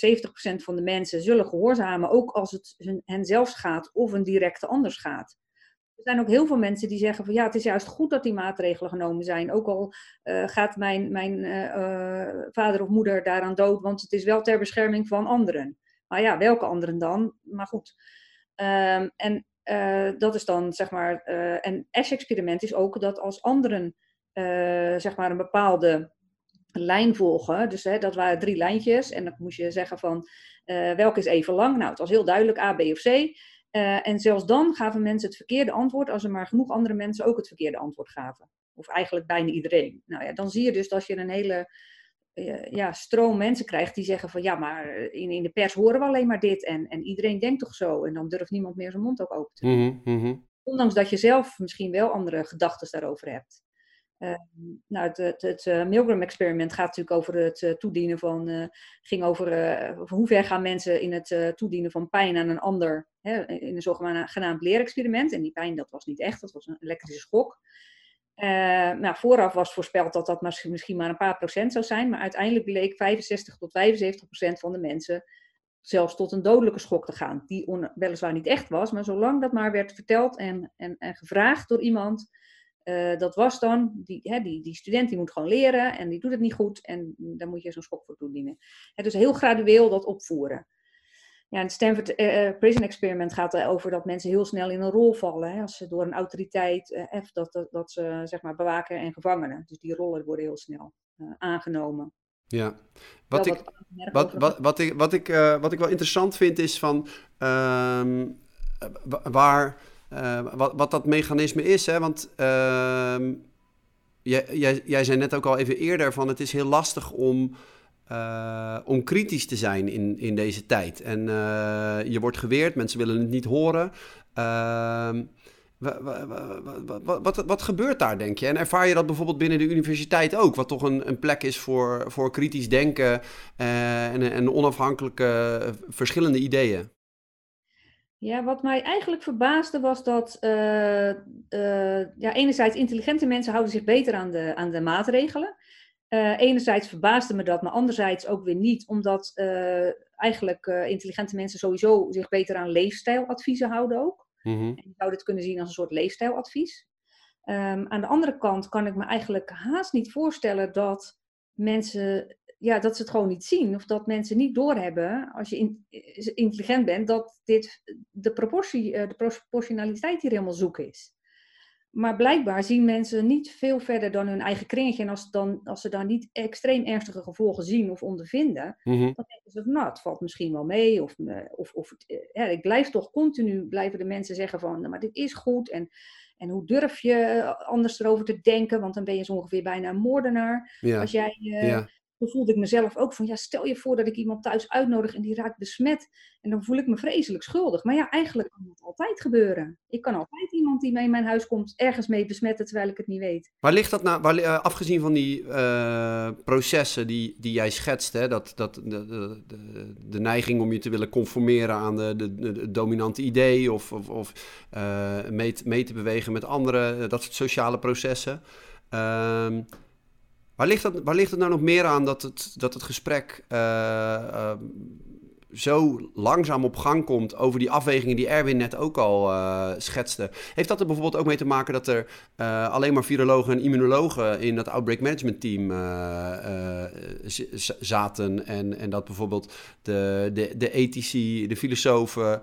70% van de mensen zullen gehoorzamen, ook als het hen zelfs gaat of een directe anders gaat. Er zijn ook heel veel mensen die zeggen van ja, het is juist goed dat die maatregelen genomen zijn. Ook al uh, gaat mijn, mijn uh, vader of moeder daaraan dood, want het is wel ter bescherming van anderen. Maar ja, welke anderen dan? Maar goed. Um, en dat is dan zeg maar. en ASH-experiment is ook dat als anderen zeg maar een bepaalde lijn volgen. Dus hè, dat waren drie lijntjes. En dan moest je zeggen van uh, welke is even lang. Nou, het was heel duidelijk A, B of C. Uh, en zelfs dan gaven mensen het verkeerde antwoord als er maar genoeg andere mensen ook het verkeerde antwoord gaven. Of eigenlijk bijna iedereen. Nou ja, dan zie je dus dat je een hele uh, ja, stroom mensen krijgt die zeggen van ja, maar in, in de pers horen we alleen maar dit. En, en iedereen denkt toch zo. En dan durft niemand meer zijn mond ook open te doen. Mm -hmm. Ondanks dat je zelf misschien wel andere gedachten daarover hebt. Uh, nou, het, het, uh, Milgram-experiment gaat natuurlijk over het uh, toedienen van, uh, ging over hoe ver gaan mensen in het toedienen van pijn aan een ander, hè, in een zogenaamd leerexperiment. En die pijn, dat was niet echt, dat was een elektrische schok. nou, vooraf was voorspeld dat dat misschien, maar een paar procent zou zijn, maar uiteindelijk bleek 65 tot 75 procent van de mensen zelfs tot een dodelijke schok te gaan, die weliswaar niet echt was, maar zolang dat maar werd verteld en, en, en gevraagd door iemand, uh, dat was dan, die, hè, die, die student die moet gewoon leren en die doet het niet goed en daar moet je zo'n schok voor toedienen. Het dus heel gradueel dat opvoeren. Ja, het Stanford uh, Prison Experiment gaat erover dat mensen heel snel in een rol vallen. Hè, als ze door een autoriteit, uh, dat, dat, dat ze zeg maar bewaker en gevangenen. Dus die rollen worden heel snel aangenomen. Ja, wat, ik, wat, wat, wat, ik, wat, ik, wat ik wel interessant vind is van uh, waar uh, wat, wat dat mechanisme is. Hè? Want uh, jij, jij, jij zei net ook al even eerder van het is heel lastig om, uh, om kritisch te zijn in, in deze tijd. En uh, je wordt geweerd, mensen willen het niet horen. Ehm, wat, wat, wat, wat, gebeurt daar, denk je? En ervaar je dat bijvoorbeeld binnen de universiteit ook? Wat toch een, een plek is voor, voor kritisch denken en, en onafhankelijke verschillende ideeën? Ja, wat mij eigenlijk verbaasde was dat uh, uh, ja, enerzijds intelligente mensen houden zich beter aan de, aan de maatregelen. Uh, enerzijds verbaasde me dat, maar anderzijds ook weer niet, omdat eigenlijk intelligente mensen sowieso zich beter aan leefstijladviezen houden ook. Mm -hmm. En je zou dit kunnen zien als een soort leefstijladvies. Um, aan de andere kant kan ik me eigenlijk haast niet voorstellen dat mensen ja, dat ze het gewoon niet zien. Of dat mensen niet doorhebben, als je in, intelligent bent, dat dit de, proportie, eh, de proportionaliteit hier helemaal zoek is. Maar blijkbaar zien mensen niet veel verder dan hun eigen kringetje. En als, dan, als ze daar niet extreem ernstige gevolgen zien of ondervinden, mm -hmm. dan denken ze, nou, het valt misschien wel mee. Of, eh, of, of eh, ja, ik blijf toch continu, blijven de mensen zeggen van, nou, maar dit is goed. En, en hoe durf je anders erover te denken? Want dan ben je zo ongeveer bijna een moordenaar. Ja. Als jij uh, ja toen voelde ik mezelf ook van, ja, stel je voor dat ik iemand thuis uitnodig en die raakt besmet. En dan voel ik me vreselijk schuldig. Maar ja, eigenlijk kan dat altijd gebeuren. Ik kan altijd iemand die mee in mijn huis komt ergens mee besmetten terwijl ik het niet weet. Waar ligt dat nou, uh, afgezien van die uh, processen die, die jij schetst, hè, dat, dat, de, de, de, de, neiging om je te willen conformeren aan de, de, de dominante idee of, of, of uh, mee, mee, te bewegen met anderen, dat soort sociale processen. Ehm, Waar ligt, dat, waar ligt het nou nog meer aan dat het, dat het gesprek uh, zo langzaam op gang komt over die afwegingen die Erwin net ook al uh, schetste. Heeft dat er bijvoorbeeld ook mee te maken dat er uh, alleen maar virologen en immunologen in dat outbreak management team uh, zaten en, en dat bijvoorbeeld de, de, de ethici, de filosofen,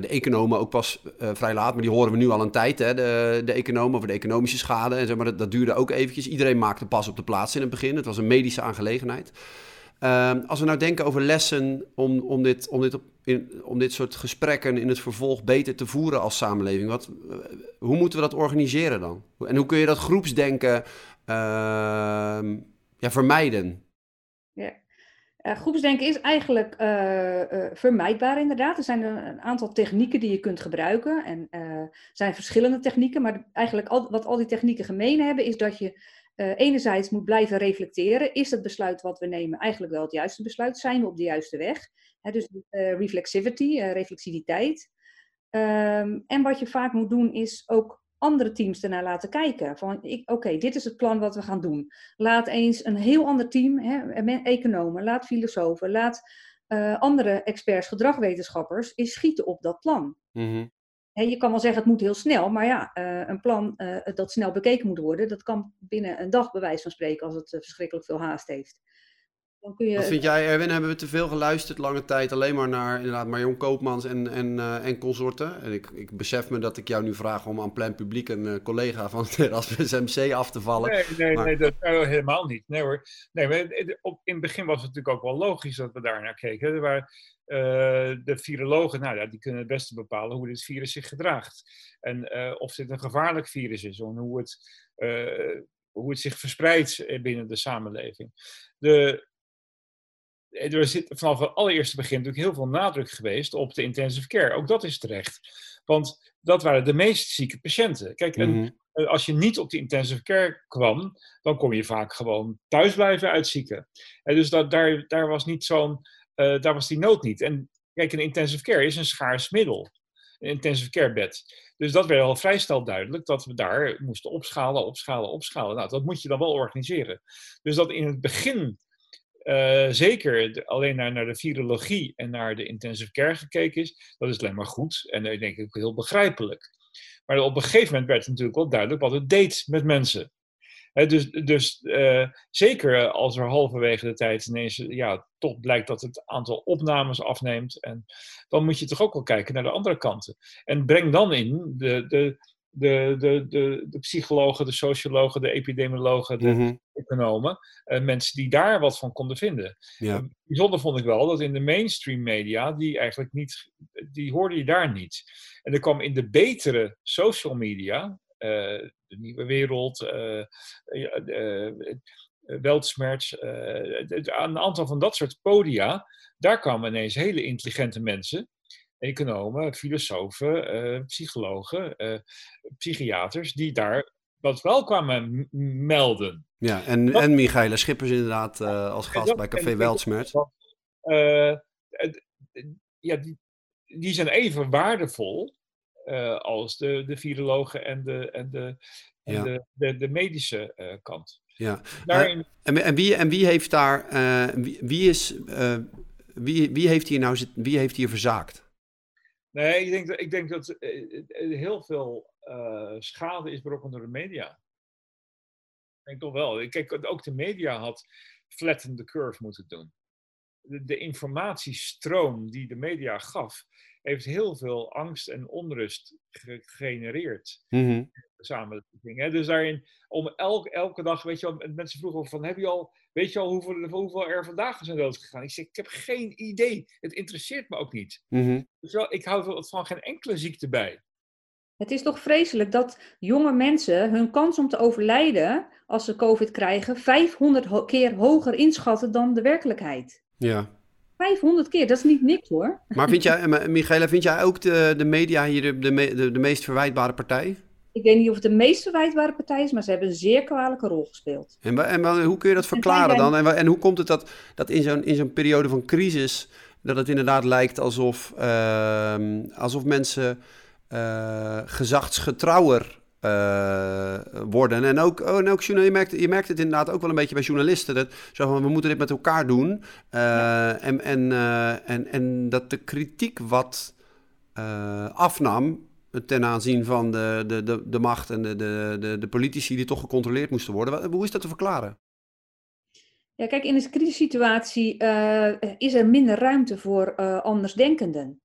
de economen ook pas vrij laat, maar die horen we nu al een tijd, hè, de, de economen over de economische schade en maar, dat, dat duurde ook eventjes. Iedereen maakte pas op de plaats in het begin. Het was een medische aangelegenheid. Uh, als we nou denken over lessen om, om, dit, om, dit in, om dit soort gesprekken in het vervolg beter te voeren als samenleving, wat, uh, hoe moeten we dat organiseren dan? En hoe kun je dat groepsdenken uh, ja, vermijden? Ja. Uh, groepsdenken is eigenlijk uh, vermijdbaar inderdaad. Er zijn een aantal technieken die je kunt gebruiken. En er zijn verschillende technieken, maar eigenlijk al, wat al die technieken gemeen hebben, is dat je enerzijds moet blijven reflecteren. Is het besluit wat we nemen eigenlijk wel het juiste besluit? Zijn we op de juiste weg? dus reflexivity, reflexiviteit. Um, en wat je vaak moet doen is ook andere teams ernaar laten kijken. Van, oké, dit is het plan wat we gaan doen. Laat eens een heel ander team, economen, laat filosofen, laat uh, andere experts, gedragwetenschappers, eens schieten op dat plan. Mm je kan wel zeggen het moet heel snel, maar ja, uh, een plan uh, dat snel bekeken moet worden, dat kan binnen een dag bewijs van spreken als het verschrikkelijk veel haast heeft. Dan kun je... Wat vind jij, Erwin? Hebben we te veel geluisterd lange tijd alleen maar naar inderdaad Marion Koopmans en, en, uh, en consorten? En ik, ik besef me dat ik jou nu vraag om aan plein publiek een uh, collega van het Erasmus MC af te vallen. Nee, nee, nee dat uh, helemaal niet. Nee hoor. Nee, maar op, in het begin was het natuurlijk ook wel logisch dat we daar naar keken. Er waren, de virologen, nou ja, die kunnen het beste bepalen hoe dit virus zich gedraagt. En of dit een gevaarlijk virus is, en hoe het, hoe het zich verspreidt binnen de samenleving. De, er zit vanaf het allereerste begin natuurlijk heel veel nadruk geweest op de intensive care. Ook dat is terecht. Want dat waren de meest zieke patiënten. Kijk, en mhm. eh, als je niet op de intensive care kwam, dan kon je vaak gewoon thuis blijven uitzieken. En dus dat, daar, daar was niet zo'n, uh, daar was die nood niet. En kijk, een intensive care is een schaars middel. Een intensive care bed. Dus dat werd al vrij snel duidelijk dat we daar moesten opschalen, opschalen, opschalen. Nou, dat moet je dan wel organiseren. Dus dat in het begin uh, zeker alleen naar, naar de virologie en naar de intensive care gekeken is, dat is alleen maar goed en ik denk ik heel begrijpelijk. Maar op een gegeven moment werd het natuurlijk wel duidelijk wat het deed met mensen. dus dus uh, zeker als er halverwege de tijd ineens ja, toch blijkt dat het aantal opnames afneemt, en dan moet je toch ook wel kijken naar de andere kanten. En breng dan in de, de, de, de, de, de psychologen, de sociologen, de epidemiologen, de mm economen, uh, mensen die daar wat van konden vinden. Ja. Uh, bijzonder vond ik wel dat in de mainstream media, die eigenlijk niet, die hoorde je daar niet. En er kwam in de betere social media, uh, de Nieuwe Wereld, Weltsmerts, een aantal van dat soort podia, daar kwamen ineens hele intelligente mensen economen, filosofen, uh, psychologen, uh, psychiaters, die daar wat wel kwamen melden. Ja, en, dat, en Michaela Schippers inderdaad uh, als gast dat, bij Café Weltsmerts. ja, die, die zijn even waardevol als de, de virologen en de, en de, en ja. de, de, de, medische kant. Ja, Daarin... en, en, wie, en wie heeft daar, wie, wie, is, wie, wie, heeft hier nou, wie heeft hier verzaakt? Nee, ik denk dat, ik denk dat eh, eh, heel veel schade is berokkend door de media. Ik denk toch wel. Kijk, ook de media had flatten the curve moeten doen. De, de, informatiestroom die de media gaf, heeft heel veel angst en onrust gegenereerd. Mm -hmm. de samenleving. Hè? Dus daarin, om elke, elke dag, weet je wel, mensen vroegen van, heb je al, weet je al hoeveel, hoeveel er vandaag zijn doodgegaan? Ik zeg, ik heb geen idee. Het interesseert me ook niet. Mm -hmm. dus wel, ik hou van geen enkele ziekte bij. Het is toch vreselijk dat jonge mensen hun kans om te overlijden als ze COVID krijgen 500 keer hoger inschatten dan de werkelijkheid. Ja. 500 keer, dat is niet niks hoor. Maar vind jij, Michaela, vind jij ook de, de media hier de, de, de, de meest verwijtbare partij? Ik weet niet of het de meest verwijtbare partij is, maar ze hebben een zeer kwalijke rol gespeeld. En, en hoe kun je dat verklaren dan? En, en hoe komt het dat, dat in zo'n in zo'n periode van crisis, dat het inderdaad lijkt alsof, uh, alsof mensen uh, gezagsgetrouwer uh, worden. En ook, oh, en ook je, merkt, je merkt het inderdaad ook wel een beetje bij journalisten. Dat, zo van, we moeten dit met elkaar doen. Uh, ja. en, en, uh, en, en dat de kritiek wat afnam ten aanzien van de, de, de, de macht en de, de, de, de politici die toch gecontroleerd moesten worden. Hoe is dat te verklaren? Ja, kijk, in een crisissituatie is er minder ruimte voor andersdenkenden.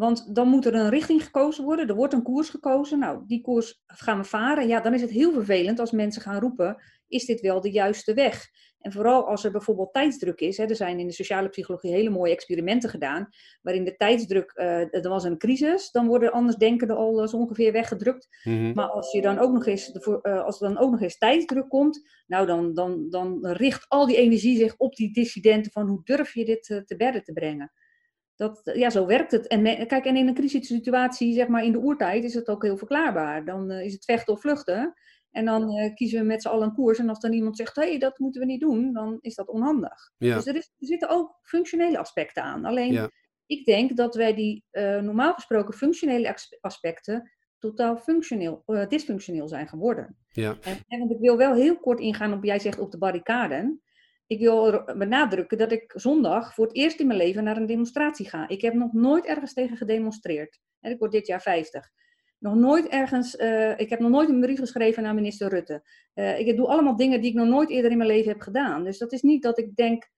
Want dan moet er een richting gekozen worden, er wordt een koers gekozen. Nou, die koers gaan we varen. Ja, dan is het heel vervelend als mensen gaan roepen: is dit wel de juiste weg? En vooral als er bijvoorbeeld tijdsdruk is. Hè, er zijn in de sociale psychologie hele mooie experimenten gedaan. Waarin de tijdsdruk, uh, er was een crisis, dan worden anders denkenden al zo ongeveer weggedrukt. Mhm. Maar als, je dan ook nog eens, uh, als er dan ook nog eens tijdsdruk komt, nou dan, dan, dan richt al die energie zich op die dissidenten van hoe durf je dit uh, te bedden te brengen. Dat, ja, zo werkt het. En kijk, en in een crisissituatie, zeg maar in de oertijd, is het ook heel verklaarbaar. Dan is het vechten of vluchten. En dan uh, kiezen we met z'n allen een koers. En als dan iemand zegt, hé, hey, dat moeten we niet doen, dan is dat onhandig. Dus er, is, er, zitten ook functionele aspecten aan. Alleen, ik denk dat wij die uh, normaal gesproken functionele aspecten totaal functioneel, uh, dysfunctioneel zijn geworden. Ja. En, en, ik wil wel heel kort ingaan op, jij zegt op de barricaden. Ik wil benadrukken dat ik zondag voor het eerst in mijn leven naar een demonstratie ga. Ik heb nog nooit ergens tegen gedemonstreerd. En ik word dit jaar 50 nog nooit ergens, uh, ik heb nog nooit een brief geschreven naar minister Rutte. Uh, ik doe allemaal dingen die ik nog nooit eerder in mijn leven heb gedaan. Dus dat is niet dat ik denk,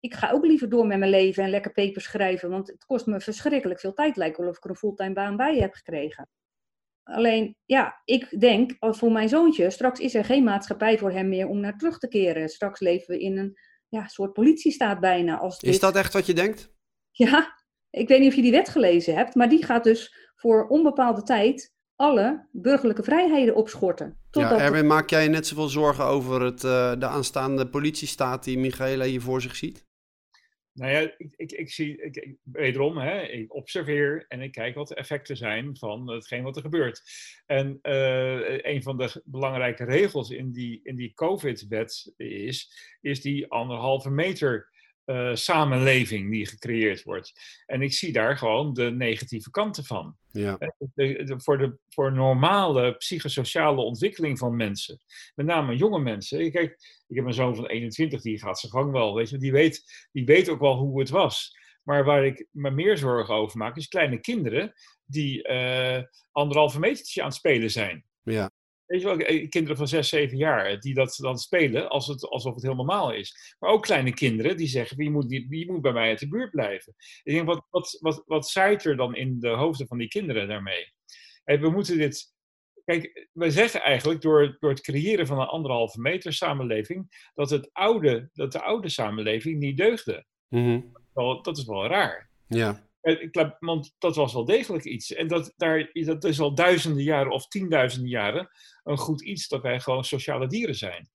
ik ga ook liever door met mijn leven en lekker papers schrijven, want het kost me verschrikkelijk veel tijd, lijkt wel of ik er een fulltime baan bij heb gekregen. Alleen, ja, ik denk voor mijn zoontje, straks is er geen maatschappij voor hem meer om naar terug te keren. Straks leven we in een ja, soort politiestaat bijna. Als dit... Is dat echt wat je denkt? Ja, ik weet niet of je die wet gelezen hebt, maar die gaat dus voor onbepaalde tijd alle burgerlijke vrijheden opschorten. Ja, Erwin, maak jij net zoveel zorgen over het, uh, de aanstaande politiestaat die Michaela hier voor zich ziet? Nou ja, ik, ik, ik zie, ik, wederom, hè, ik observeer en ik kijk wat de effecten zijn van hetgeen wat er gebeurt. En uh, een van de belangrijke regels in die, in die COVID-wet is, is die anderhalve meter uh, samenleving die gecreëerd wordt. En ik zie daar gewoon de negatieve kanten van. Ja. De, voor, de, voor normale psychosociale ontwikkeling van mensen, met name jonge mensen. Kijk, ik heb een zoon van 21, die gaat zijn gang wel, weet je, die weet, die weet ook wel hoe het was. Maar waar ik me meer zorgen over maak, is kleine kinderen die uh, anderhalve metertje aan het spelen zijn. Ja. Weet je wel, eh, kinderen van 6, 7 jaar eh, die dat dan spelen als het, alsof het heel normaal is. Maar ook kleine kinderen die zeggen: je moet, je moet bij mij uit de buurt blijven. Ik denk, wat, wat, wat, wat zaait er dan in de hoofden van die kinderen daarmee? we moeten dit. Kijk, we zeggen eigenlijk door, door het creëren van een anderhalve meter samenleving dat, het oude, dat de oude samenleving niet deugde. Mm dat is wel raar. Ja. Want dat was wel degelijk iets. En dat, daar, is al duizenden jaren of tienduizenden jaren een goed iets dat wij gewoon sociale dieren zijn.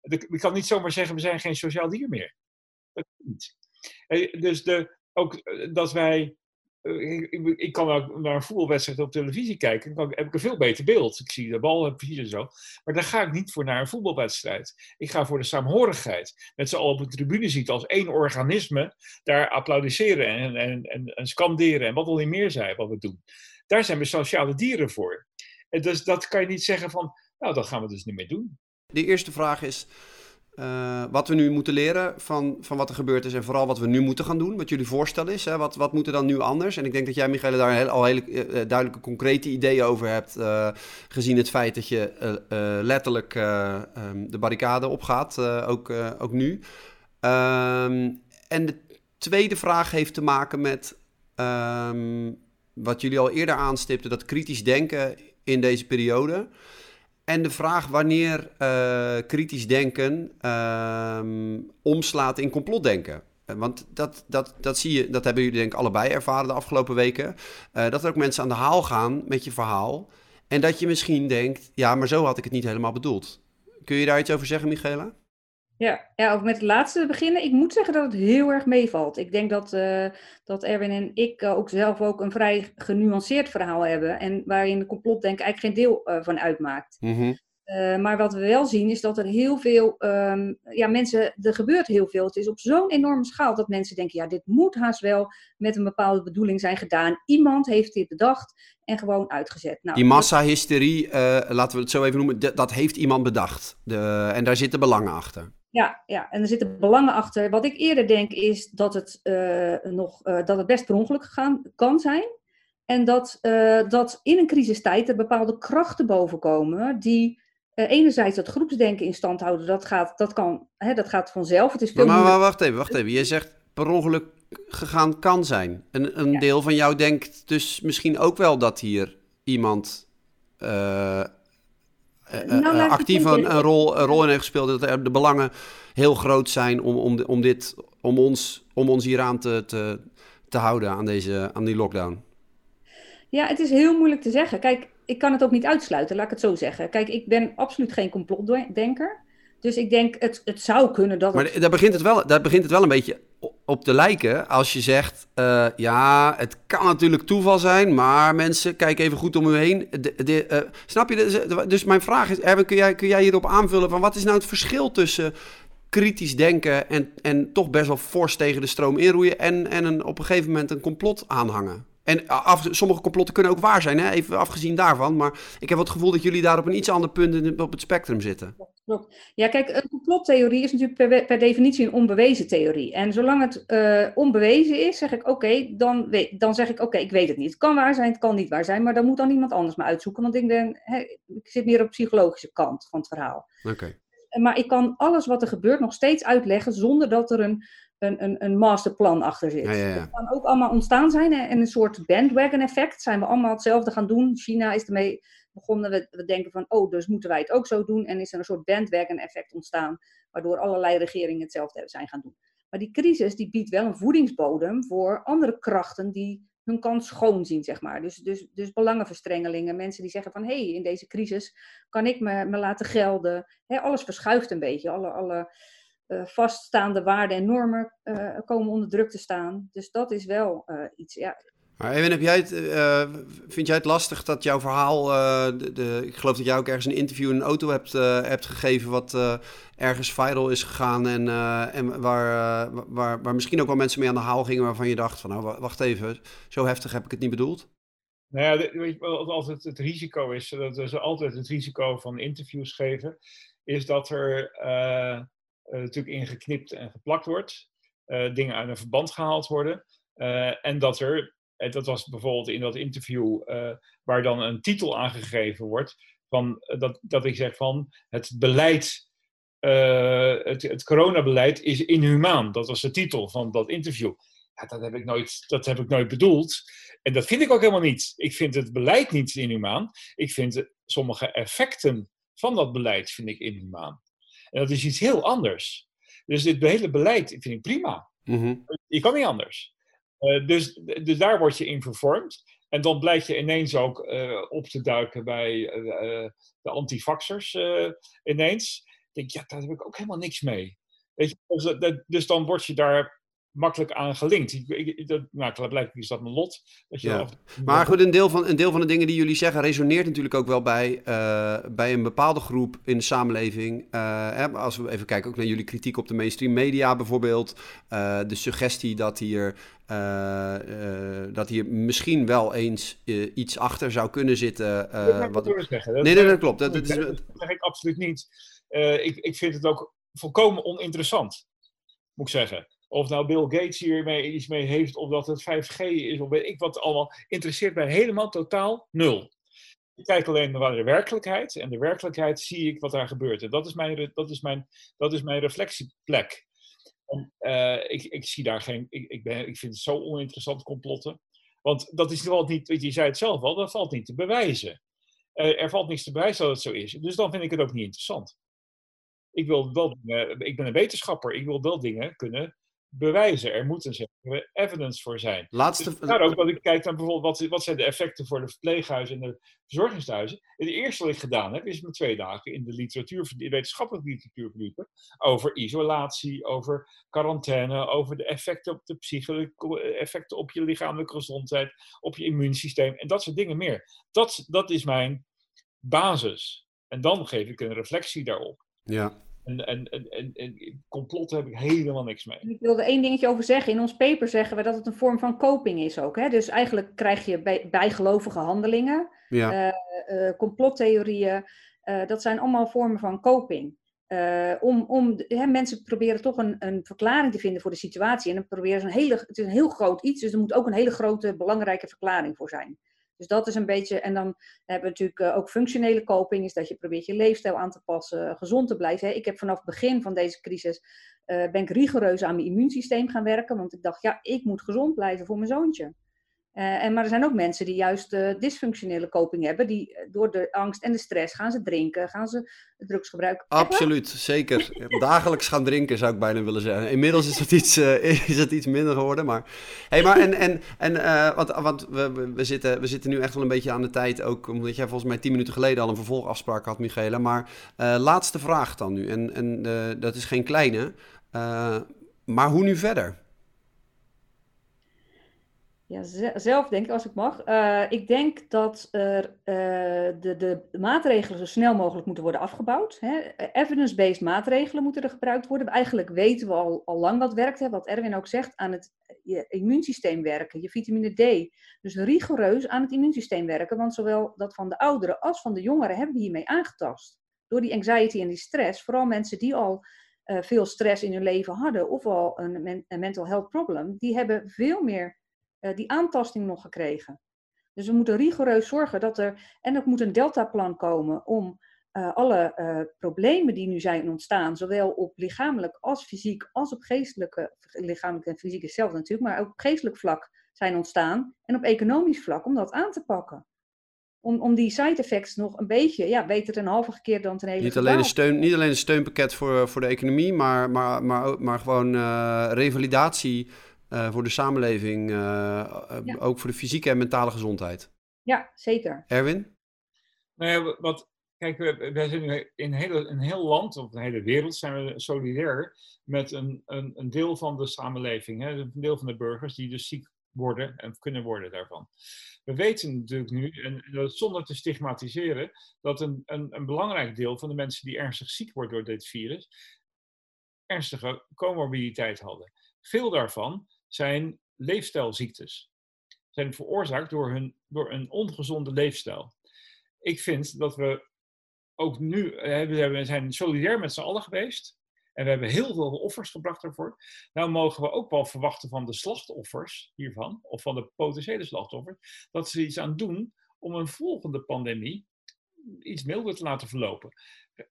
Ik kan niet zomaar zeggen, we zijn geen sociaal dier meer. Dat niet. Dus de, ook eh, dat wij ik, ik, kan ook naar een voetbalwedstrijd op televisie kijken. Dan heb ik een veel beter beeld. Ik zie de bal precies en zo. Maar daar ga ik niet voor naar een voetbalwedstrijd. Ik ga voor de saamhorigheid. Met z'n allen op de tribune ziet als één organisme. Daar applaudisseren en, en, en, en scanderen. En wat al niet meer zijn wat we doen. Daar zijn we sociale dieren voor. En dus dat kan je niet zeggen van. Nou, dat gaan we dus niet meer doen. De eerste vraag is. Uh, wat we nu moeten leren van, van wat er gebeurd is en vooral wat we nu moeten gaan doen. Wat jullie voorstel is. Hè? Wat, wat moet er dan nu anders? En ik denk dat jij, Michele, daar al hele uh, duidelijke, concrete ideeën over hebt. Gezien het feit dat je letterlijk um, de barricade opgaat, ook, ook nu. Um, en de tweede vraag heeft te maken met um, wat jullie al eerder aanstipten: dat kritisch denken in deze periode. En de vraag wanneer uh, kritisch denken uh, omslaat in complotdenken. Want dat, dat, dat zie je, dat hebben jullie denk ik allebei ervaren de afgelopen weken. Uh, dat er ook mensen aan de haal gaan met je verhaal. En dat je misschien denkt, ja, maar zo had ik het niet helemaal bedoeld. Kun je daar iets over zeggen, Michaela? Ja, ja, ook met het laatste beginnen. Ik moet zeggen dat het heel erg meevalt. Ik denk dat, uh, dat Erwin en ik uh, ook zelf ook een vrij genuanceerd verhaal hebben. En waarin de complotdenken eigenlijk geen deel uh, van uitmaakt. Mm maar wat we wel zien is dat er heel veel, um, ja mensen, er gebeurt heel veel. Het is op zo'n enorme schaal dat mensen denken, ja dit moet haast wel met een bepaalde bedoeling zijn gedaan. Iemand heeft dit bedacht en gewoon uitgezet. Nou, Die massahysterie, laten we het zo even noemen, dat heeft iemand bedacht. De, en daar zitten belangen achter. Ja, ja, en er zitten belangen achter. Wat ik eerder denk is dat het, uh, nog, uh, dat het best per ongeluk gegaan kan zijn. En dat, uh, dat in een crisistijd er bepaalde krachten bovenkomen die enerzijds dat groepsdenken in stand houden. Dat gaat, dat kan, hè, dat gaat vanzelf. Het is veel maar, maar, wacht even, wacht even. Je zegt per ongeluk gegaan kan zijn. Een, een deel van jou denkt dus misschien ook wel dat hier iemand Nou, actief een, een, rol, een rol in heeft gespeeld. Dat de belangen heel groot zijn om, om, om, dit, om, ons, om ons hieraan te, te, te houden, aan, deze, aan die lockdown. Ja, het is heel moeilijk te zeggen. Kijk, ik kan het ook niet uitsluiten, laat ik het zo zeggen. Kijk, ik ben absoluut geen complotdenker. Dus ik denk, het, het zou kunnen dat. Maar daar, begint het wel, daar begint het wel een beetje op te lijken. Als je zegt, uh, ja, het kan natuurlijk toeval zijn, maar mensen, kijk even goed om u heen. Uh, snap je? Dus mijn vraag is, Erwin, kun jij, kun jij hierop aanvullen van wat is nou het verschil tussen kritisch denken en, en toch best wel fors tegen de stroom inroeien en, en een, op een gegeven moment een complot aanhangen? En af, sommige complotten kunnen ook waar zijn, hè? even afgezien daarvan. Maar ik heb het gevoel dat jullie daar op een iets ander punt op het spectrum zitten. Klopt. Ja, kijk, een complottheorie is natuurlijk per, per definitie een onbewezen theorie. En zolang het uh, onbewezen is, zeg ik oké, dan, dan zeg ik oké, ik weet het niet. Het kan waar zijn, het kan niet waar zijn, maar dan moet dan iemand anders me uitzoeken. Want ik, ben, ik zit meer op de psychologische kant van het verhaal. Oké. Maar ik kan alles wat er gebeurt nog steeds uitleggen zonder dat er een een, een, een masterplan achter zit. Ja, Dat kan ook allemaal ontstaan zijn en een soort bandwagon effect. Zijn we allemaal hetzelfde gaan doen. China is ermee begonnen. We, we denken van, oh, dus moeten wij het ook zo doen. En is er een soort bandwagon effect ontstaan, waardoor allerlei regeringen hetzelfde zijn gaan doen. Maar die crisis die biedt wel een voedingsbodem voor andere krachten die hun kans schoon zien, zeg maar. Dus, dus, dus belangenverstrengelingen, mensen die zeggen van... hé, hey, in deze crisis kan ik me, me laten gelden. alles verschuift een beetje. Alle, alle uh, vaststaande waarden en normen uh, komen onder druk te staan. Dus dat is wel uh, iets. Ja. Maar Even, heb jij het, vind jij het lastig dat jouw verhaal, de, de, ik geloof dat jij ook ergens een interview in een auto hebt, hebt gegeven, wat ergens viral is gegaan en, en waar, waar, waar misschien ook wel mensen mee aan de haal gingen waarvan je dacht van nou wacht even, zo heftig heb ik het niet bedoeld? Nou ja, weet je, wat altijd het risico is, dat is altijd het risico van interviews geven, is dat er natuurlijk ingeknipt en geplakt wordt. Dingen uit een verband gehaald worden. En dat er, dat was bijvoorbeeld in dat interview waar dan een titel aangegeven wordt, van, dat, dat ik zeg van het beleid, het, het coronabeleid is inhumaan. Dat was de titel van dat interview. Ja, dat, heb ik nooit, dat heb ik nooit bedoeld. En dat vind ik ook helemaal niet. Ik vind het beleid niet inhumaan. Ik vind sommige effecten van dat beleid vind ik inhumaan. En dat is iets heel anders. Dus dit hele beleid vind ik prima. Mm Je kan niet anders. Uh, dus, dus daar word je in vervormd. En dan blijkt je ineens ook uh, op te duiken bij uh, de antifaxers ineens. Ik denk, ja, daar heb ik ook helemaal niks mee. Weet je, dus, dus dan word je daar makkelijk aan gelinkt. Ik, ik, dat, nou, blijkelijk is dat mijn lot. Dat je ja. Maar goed, een deel, van, een deel van de dingen die jullie zeggen resoneert natuurlijk ook wel bij, uh, bij een bepaalde groep in de samenleving. Uh, hè, als we even kijken ook naar jullie kritiek op de mainstream media bijvoorbeeld. Uh, de suggestie dat hier, dat hier misschien wel eens iets achter zou kunnen zitten. dat wat... zeggen. Dat nee, nee, dat klopt. Dat, dat, is... dat zeg ik absoluut niet. ik, ik vind het ook volkomen oninteressant, moet ik zeggen. Of nou Bill Gates hiermee iets mee heeft, of dat het 5G is, of weet ik wat allemaal, interesseert mij helemaal totaal nul. Ik kijk alleen naar de werkelijkheid en de werkelijkheid zie ik wat daar gebeurt. En dat is mijn, dat is mijn, dat is mijn reflectieplek. En, uh, ik, ik zie daar geen, ik, ik, ben, ik vind het zo oninteressant complotten. Want dat is wel niet, je zei het zelf al, dat valt niet te bewijzen. Uh, er valt niets te bewijzen dat het zo is. Dus dan vind ik het ook niet interessant. Ik, wil wel, ik ben een wetenschapper, ik wil wel dingen kunnen bewijzen. Er moet een zekere evidence voor zijn. Laatste... Dus ook dat ik kijk naar bijvoorbeeld wat, wat zijn de effecten voor de verpleeghuizen en de verzorgingshuizen. Het eerste wat ik gedaan heb, is me twee dagen in de literatuur, de wetenschappelijke literatuur verdiepen. Over isolatie, over quarantaine, over de effecten op de psyche, effecten op je lichamelijke gezondheid, op je immuunsysteem en dat soort dingen meer. Dat, dat is mijn basis. En dan geef ik een reflectie daarop. Ja. En, en, en, en, complot heb ik helemaal niks mee. Ik wilde één dingetje over zeggen. In ons paper zeggen we dat het een vorm van coping is ook. Hè? Dus eigenlijk krijg je bij, bijgelovige handelingen, ja. uh, complottheorieën. Uh, dat zijn allemaal vormen van coping. om, om, hè, mensen proberen toch een, een verklaring te vinden voor de situatie. En dan proberen ze een hele, het is een heel groot iets, dus er moet ook een hele grote, belangrijke verklaring voor zijn. Dus dat is een beetje, en dan hebben we natuurlijk eh, ook functionele coping, is dat je probeert je leefstijl aan te passen, gezond te blijven. Ik heb vanaf het begin van deze crisis, uh, ben ik rigoureus aan mijn immuunsysteem gaan werken, want ik dacht, ja, ik moet gezond blijven voor mijn zoontje. Uh, en, maar er zijn ook mensen die juist dysfunctionele coping hebben. Die uh, door de angst en de stress gaan ze drinken, gaan ze drugs gebruiken. Absoluut, zeker. Dagelijks gaan drinken zou ik bijna willen zeggen. Inmiddels is het iets, is het iets minder geworden. Maar, hey, maar en, en, en want, want we, we, zitten, we zitten nu echt wel een beetje aan de tijd. Ook omdat jij volgens mij tien minuten geleden al een vervolgafspraak had, Michele. Maar laatste vraag dan nu. En, en dat is geen kleine. maar hoe nu verder? Ja, zelf denk ik, als ik mag. Uh, ik denk dat er, uh, de, de maatregelen zo snel mogelijk moeten worden afgebouwd. Evidence-based maatregelen moeten er gebruikt worden. Eigenlijk weten we al, al lang wat werkt. Hè? Wat Erwin ook zegt, aan het je immuunsysteem werken, je vitamine D. Dus rigoureus aan het immuunsysteem werken. Want zowel dat van de ouderen als van de jongeren hebben we hiermee aangetast. Door die anxiety en die stress. Vooral mensen die al veel stress in hun leven hadden. Of al een, een mental health problem. Die hebben veel meer die aantasting nog gekregen. Dus we moeten rigoureus zorgen dat er, en er moet een deltaplan komen om uh, alle uh, problemen die nu zijn ontstaan, zowel op lichamelijk als fysiek, als op geestelijke, lichamelijk en fysiek is hetzelfde natuurlijk, maar ook op geestelijk vlak zijn ontstaan, en op economisch vlak om dat aan te pakken. Om, om die side effects nog een beetje, ja, beter een halve keer dan ten hele niet alleen, een steun, niet alleen een steunpakket voor, voor de economie, maar, maar, maar, maar gewoon uh, revalidatie uh, voor de samenleving, uh, ja. ook voor de fysieke en mentale gezondheid. Ja, zeker. Erwin? Nou ja, wat, kijk, we, we zijn nu in hele, een heel land, of een hele wereld, zijn we solidair met een, een, een deel van de samenleving, hè, een deel van de burgers die dus ziek worden en kunnen worden daarvan. We weten natuurlijk nu, en zonder te stigmatiseren, dat een, een, een belangrijk deel van de mensen die ernstig ziek worden door dit virus, ernstige comorbiditeit hadden. Veel daarvan zijn leefstijlziektes. Zijn veroorzaakt door, hun, door een ongezonde leefstijl. Ik vind dat we ook nu, we zijn solidair met z'n allen geweest. En we hebben heel veel offers gebracht daarvoor. Nou mogen we ook wel verwachten van de slachtoffers hiervan, of van de potentiële slachtoffers, dat ze iets aan doen om een volgende pandemie iets milder te laten verlopen.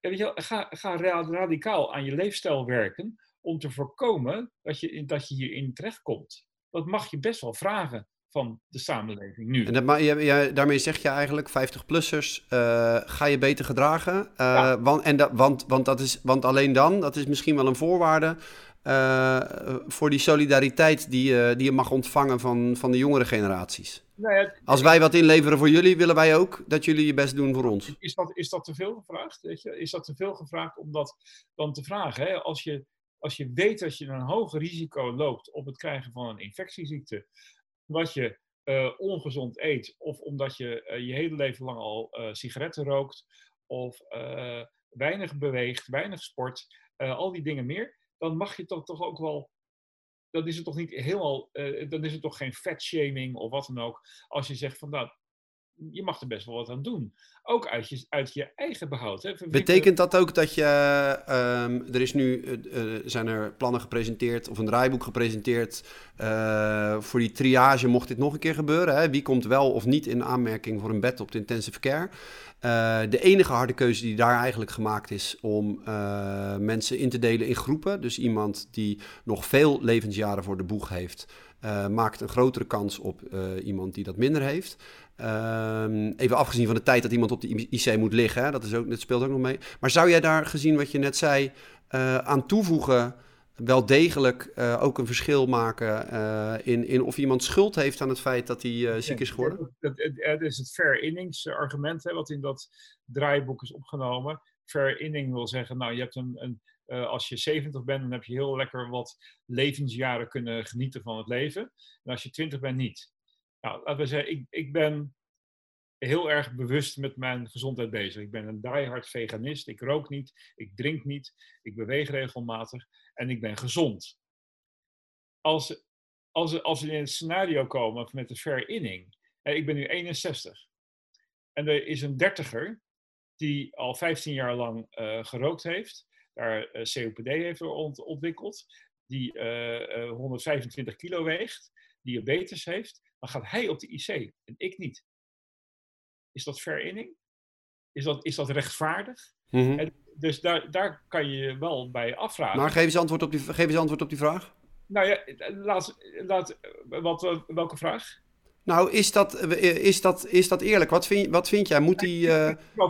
Weet je, ga, ga radicaal aan je leefstijl werken om te voorkomen dat je, dat je hierin terechtkomt. Dat mag je best wel vragen van de samenleving nu. En dat, ja, daarmee zeg je eigenlijk, 50-plussers, uh, eh, ga je beter gedragen. Uh, ja. want, en dat, want, want, dat is, want alleen dan, dat is misschien wel een voorwaarde uh, voor die solidariteit die, die je mag ontvangen van, van de jongere generaties. Nou ja, Als wij wat inleveren voor jullie, willen wij ook dat jullie je best doen voor ons. Is dat, is dat te veel gevraagd? Weet je? Is dat te veel gevraagd om dat dan te vragen? Hè? Als je als je weet dat je een hoger risico loopt op het krijgen van een infectieziekte, omdat je uh, ongezond eet of omdat je uh, je hele leven lang al uh, sigaretten rookt of weinig beweegt, weinig sport, al die dingen meer, dan mag je toch, toch ook wel dan is het toch niet helemaal, dan is het toch geen fat shaming of wat dan ook. Als je zegt van nou, je mag er best wel wat aan doen. Ook uit je, uit je eigen behoud. Hè. Betekent dat ook dat je, um, er is nu, uh, zijn er plannen gepresenteerd of een draaiboek gepresenteerd voor die triage mocht dit nog een keer gebeuren? Hè? Wie komt wel of niet in aanmerking voor een bed op de intensive care? De enige harde keuze die daar eigenlijk gemaakt is om mensen in te delen in groepen. Dus iemand die nog veel levensjaren voor de boeg heeft, maakt een grotere kans op iemand die dat minder heeft. Um, even afgezien van de tijd dat iemand op de IC moet liggen, hè, dat, is ook, dat speelt ook nog mee. Maar zou jij daar, gezien wat je net zei, uh, aan toevoegen, wel degelijk uh, ook een verschil maken uh, in, in of iemand schuld heeft aan het feit dat hij ziek is geworden? Het, is het fair innings argument hè, wat in dat draaiboek is opgenomen. Fair inning wil zeggen, nou je hebt een, een als je 70 bent, dan heb je heel lekker wat levensjaren kunnen genieten van het leven. En als je 20 bent, niet. Nou, laten we zeggen, ik, ik ben heel erg bewust met mijn gezondheid bezig. Ik ben een diehard veganist. Ik rook niet, ik drink niet, ik beweeg regelmatig en ik ben gezond. Als, als, als we in een scenario komen met een fair inning, ik ben nu 61 en er is een dertiger die al 15 jaar lang uh, gerookt heeft, daar eh, COPD heeft ont ontwikkeld, die uh, eh, 125 kilo weegt, diabetes heeft, dan gaat hij op de IC en ik niet. Is dat fair inning? Is dat, is dat rechtvaardig? Mm en dus daar, daar kan je wel bij afvragen. Maar geef eens antwoord op die, geef eens antwoord op die vraag. Nou ja, laat, laat, wat, welke vraag? Nou, is dat, is dat, is dat eerlijk? Wat vind, wat vind jij? Moet die. Uh...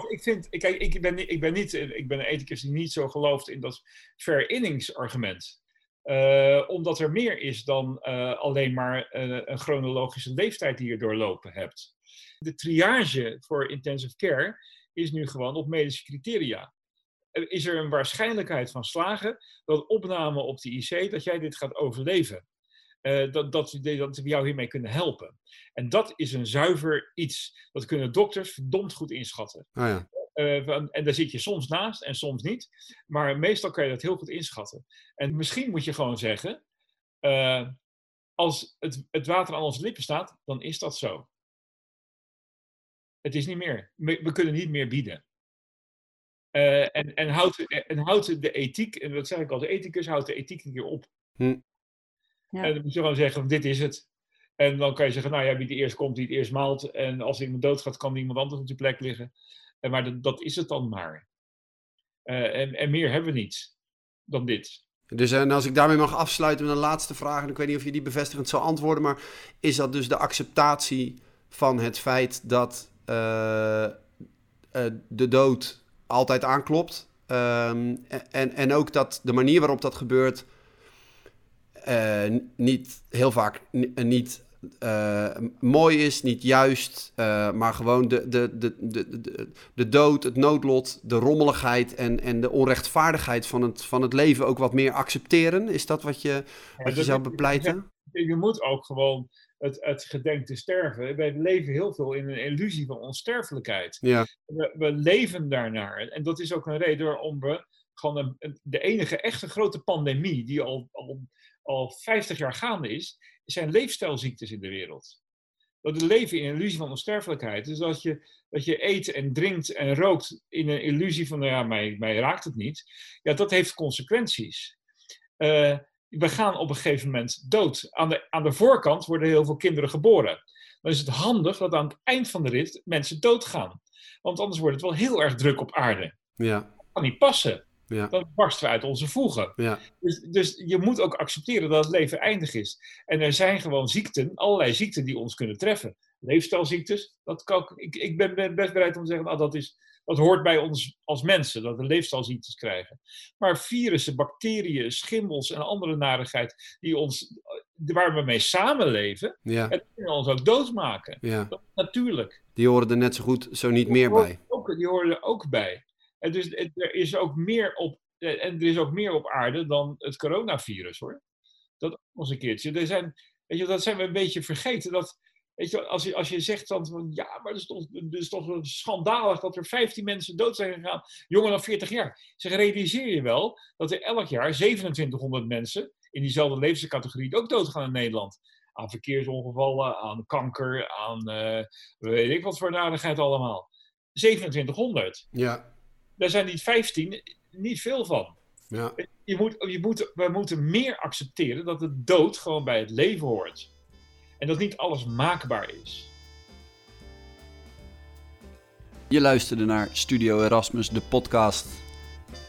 Ik vind, kijk, ik ben, ik ben niet, ik ben een ethicus die niet zo gelooft in dat fair-innings-argument. Uh, omdat er meer is dan uh, alleen maar een chronologische leeftijd die je doorlopen hebt. De triage voor intensive care is nu gewoon op medische criteria. Is er een waarschijnlijkheid van slagen dat opname op de IC, dat jij dit gaat overleven? Uh, dat, dat, dat we jou hiermee kunnen helpen. En dat is een zuiver iets. Dat kunnen dokters verdomd goed inschatten. Oh ja. Uh, en daar zit je soms naast en soms niet. Maar meestal kan je dat heel goed inschatten. En misschien moet je gewoon zeggen: uh, als het, het water aan onze lippen staat, dan is dat zo. Het is niet meer. We, we kunnen niet meer bieden. en, en, houdt, en houdt de ethiek, en dat zeg ik als ethicus, houdt de ethiek een keer op. Hm. Ja. En dan moet je gewoon zeggen, dit is het. En dan kan je zeggen, nou ja, wie het eerst komt, die het eerst maalt. En als iemand doodgaat, kan iemand anders op die plek liggen. En maar dat, dat is het dan maar. Uh, en, en meer hebben we niet dan dit. Dus en als ik daarmee mag afsluiten met een laatste vraag, en ik weet niet of je die bevestigend zal antwoorden, maar is dat dus de acceptatie van het feit dat uh, uh, de dood altijd aanklopt? Ehm, en, en ook dat de manier waarop dat gebeurt uh, niet heel vaak niet uh, mooi is, niet juist, uh, maar gewoon de, de, de, de, de, de dood, het noodlot, de rommeligheid en, en de onrechtvaardigheid van het, van het leven ook wat meer accepteren? Is dat wat je, wat je zou bepleiten? Je moet ook gewoon het, het gedenk te sterven. Wij leven heel veel in een illusie van onsterfelijkheid. Ja. We, we leven daarnaar. En dat is ook een reden waarom we gewoon een, de enige echte grote pandemie die al, al al 50 jaar gaande is, zijn leefstijlziektes in de wereld. Dat we leven in een illusie van onsterfelijkheid. Dus dat je, dat je eet en drinkt en rookt in een illusie van, nou ja, mij, mij raakt het niet. Ja, dat heeft consequenties. Uh, we gaan op een gegeven moment dood. Aan de, aan de voorkant worden heel veel kinderen geboren. Dan is het handig dat aan het eind van de rit mensen doodgaan. Want anders wordt het wel heel erg druk op aarde. Ja. Dat kan niet passen. Ja. Dan barsten we uit onze voegen. Ja. Dus, dus je moet ook accepteren dat het leven eindig is. En er zijn gewoon ziekten, allerlei ziekten die ons kunnen treffen. Leefstijlziektes, dat kan, ik, ik ben best bereid om te zeggen, nou, dat, is, dat hoort bij ons als mensen, dat we leefstijlziektes krijgen. Maar virussen, bacteriën, schimmels en andere narigheid die ons, waar we mee samenleven, ja. het kunnen ons ook doodmaken. Ja. Dat, natuurlijk. Die horen er net zo goed, zo niet die meer horen bij. Ook, die horen er ook bij. En dus er is ook meer op, en er is ook meer op aarde dan het coronavirus hoor. Dat eens een keertje. Er zijn, weet je, dat zijn we een beetje vergeten. Dat, weet je, als, je, als je zegt dan van ja, maar het is, toch, het is toch schandalig dat er 15 mensen dood zijn gegaan, jonger dan 40 jaar. Zeg, realiseer je wel dat er elk jaar 2700 mensen in diezelfde levenscategorie ook doodgaan in Nederland. Aan verkeersongevallen, aan kanker, aan uh, weet ik wat voor nadigheid allemaal. 2700. Ja. Daar zijn die 15 niet veel van. Ja. Je moet, je moet, we moeten meer accepteren dat de dood gewoon bij het leven hoort. En dat niet alles maakbaar is. Je luisterde naar Studio Erasmus, de podcast.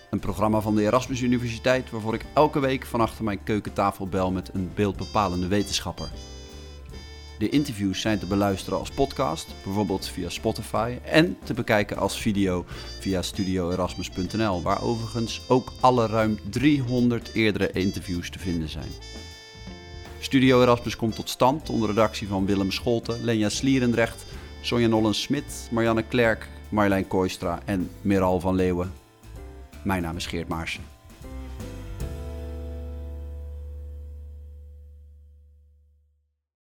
Een programma van de Erasmus Universiteit waarvoor ik elke week van achter mijn keukentafel bel met een beeldbepalende wetenschapper. De interviews zijn te beluisteren als podcast, bijvoorbeeld via Spotify, en te bekijken als video via studioerasmus.nl, waar overigens ook alle ruim 300 eerdere interviews te vinden zijn. Studio Erasmus komt tot stand onder redactie van Willem Scholten, Lenja Slierendrecht, Sonja Nollens-Smit, Marianne Klerk, Marjolein Kooistra en Meral van Leeuwen. Mijn naam is Geert Maarsen.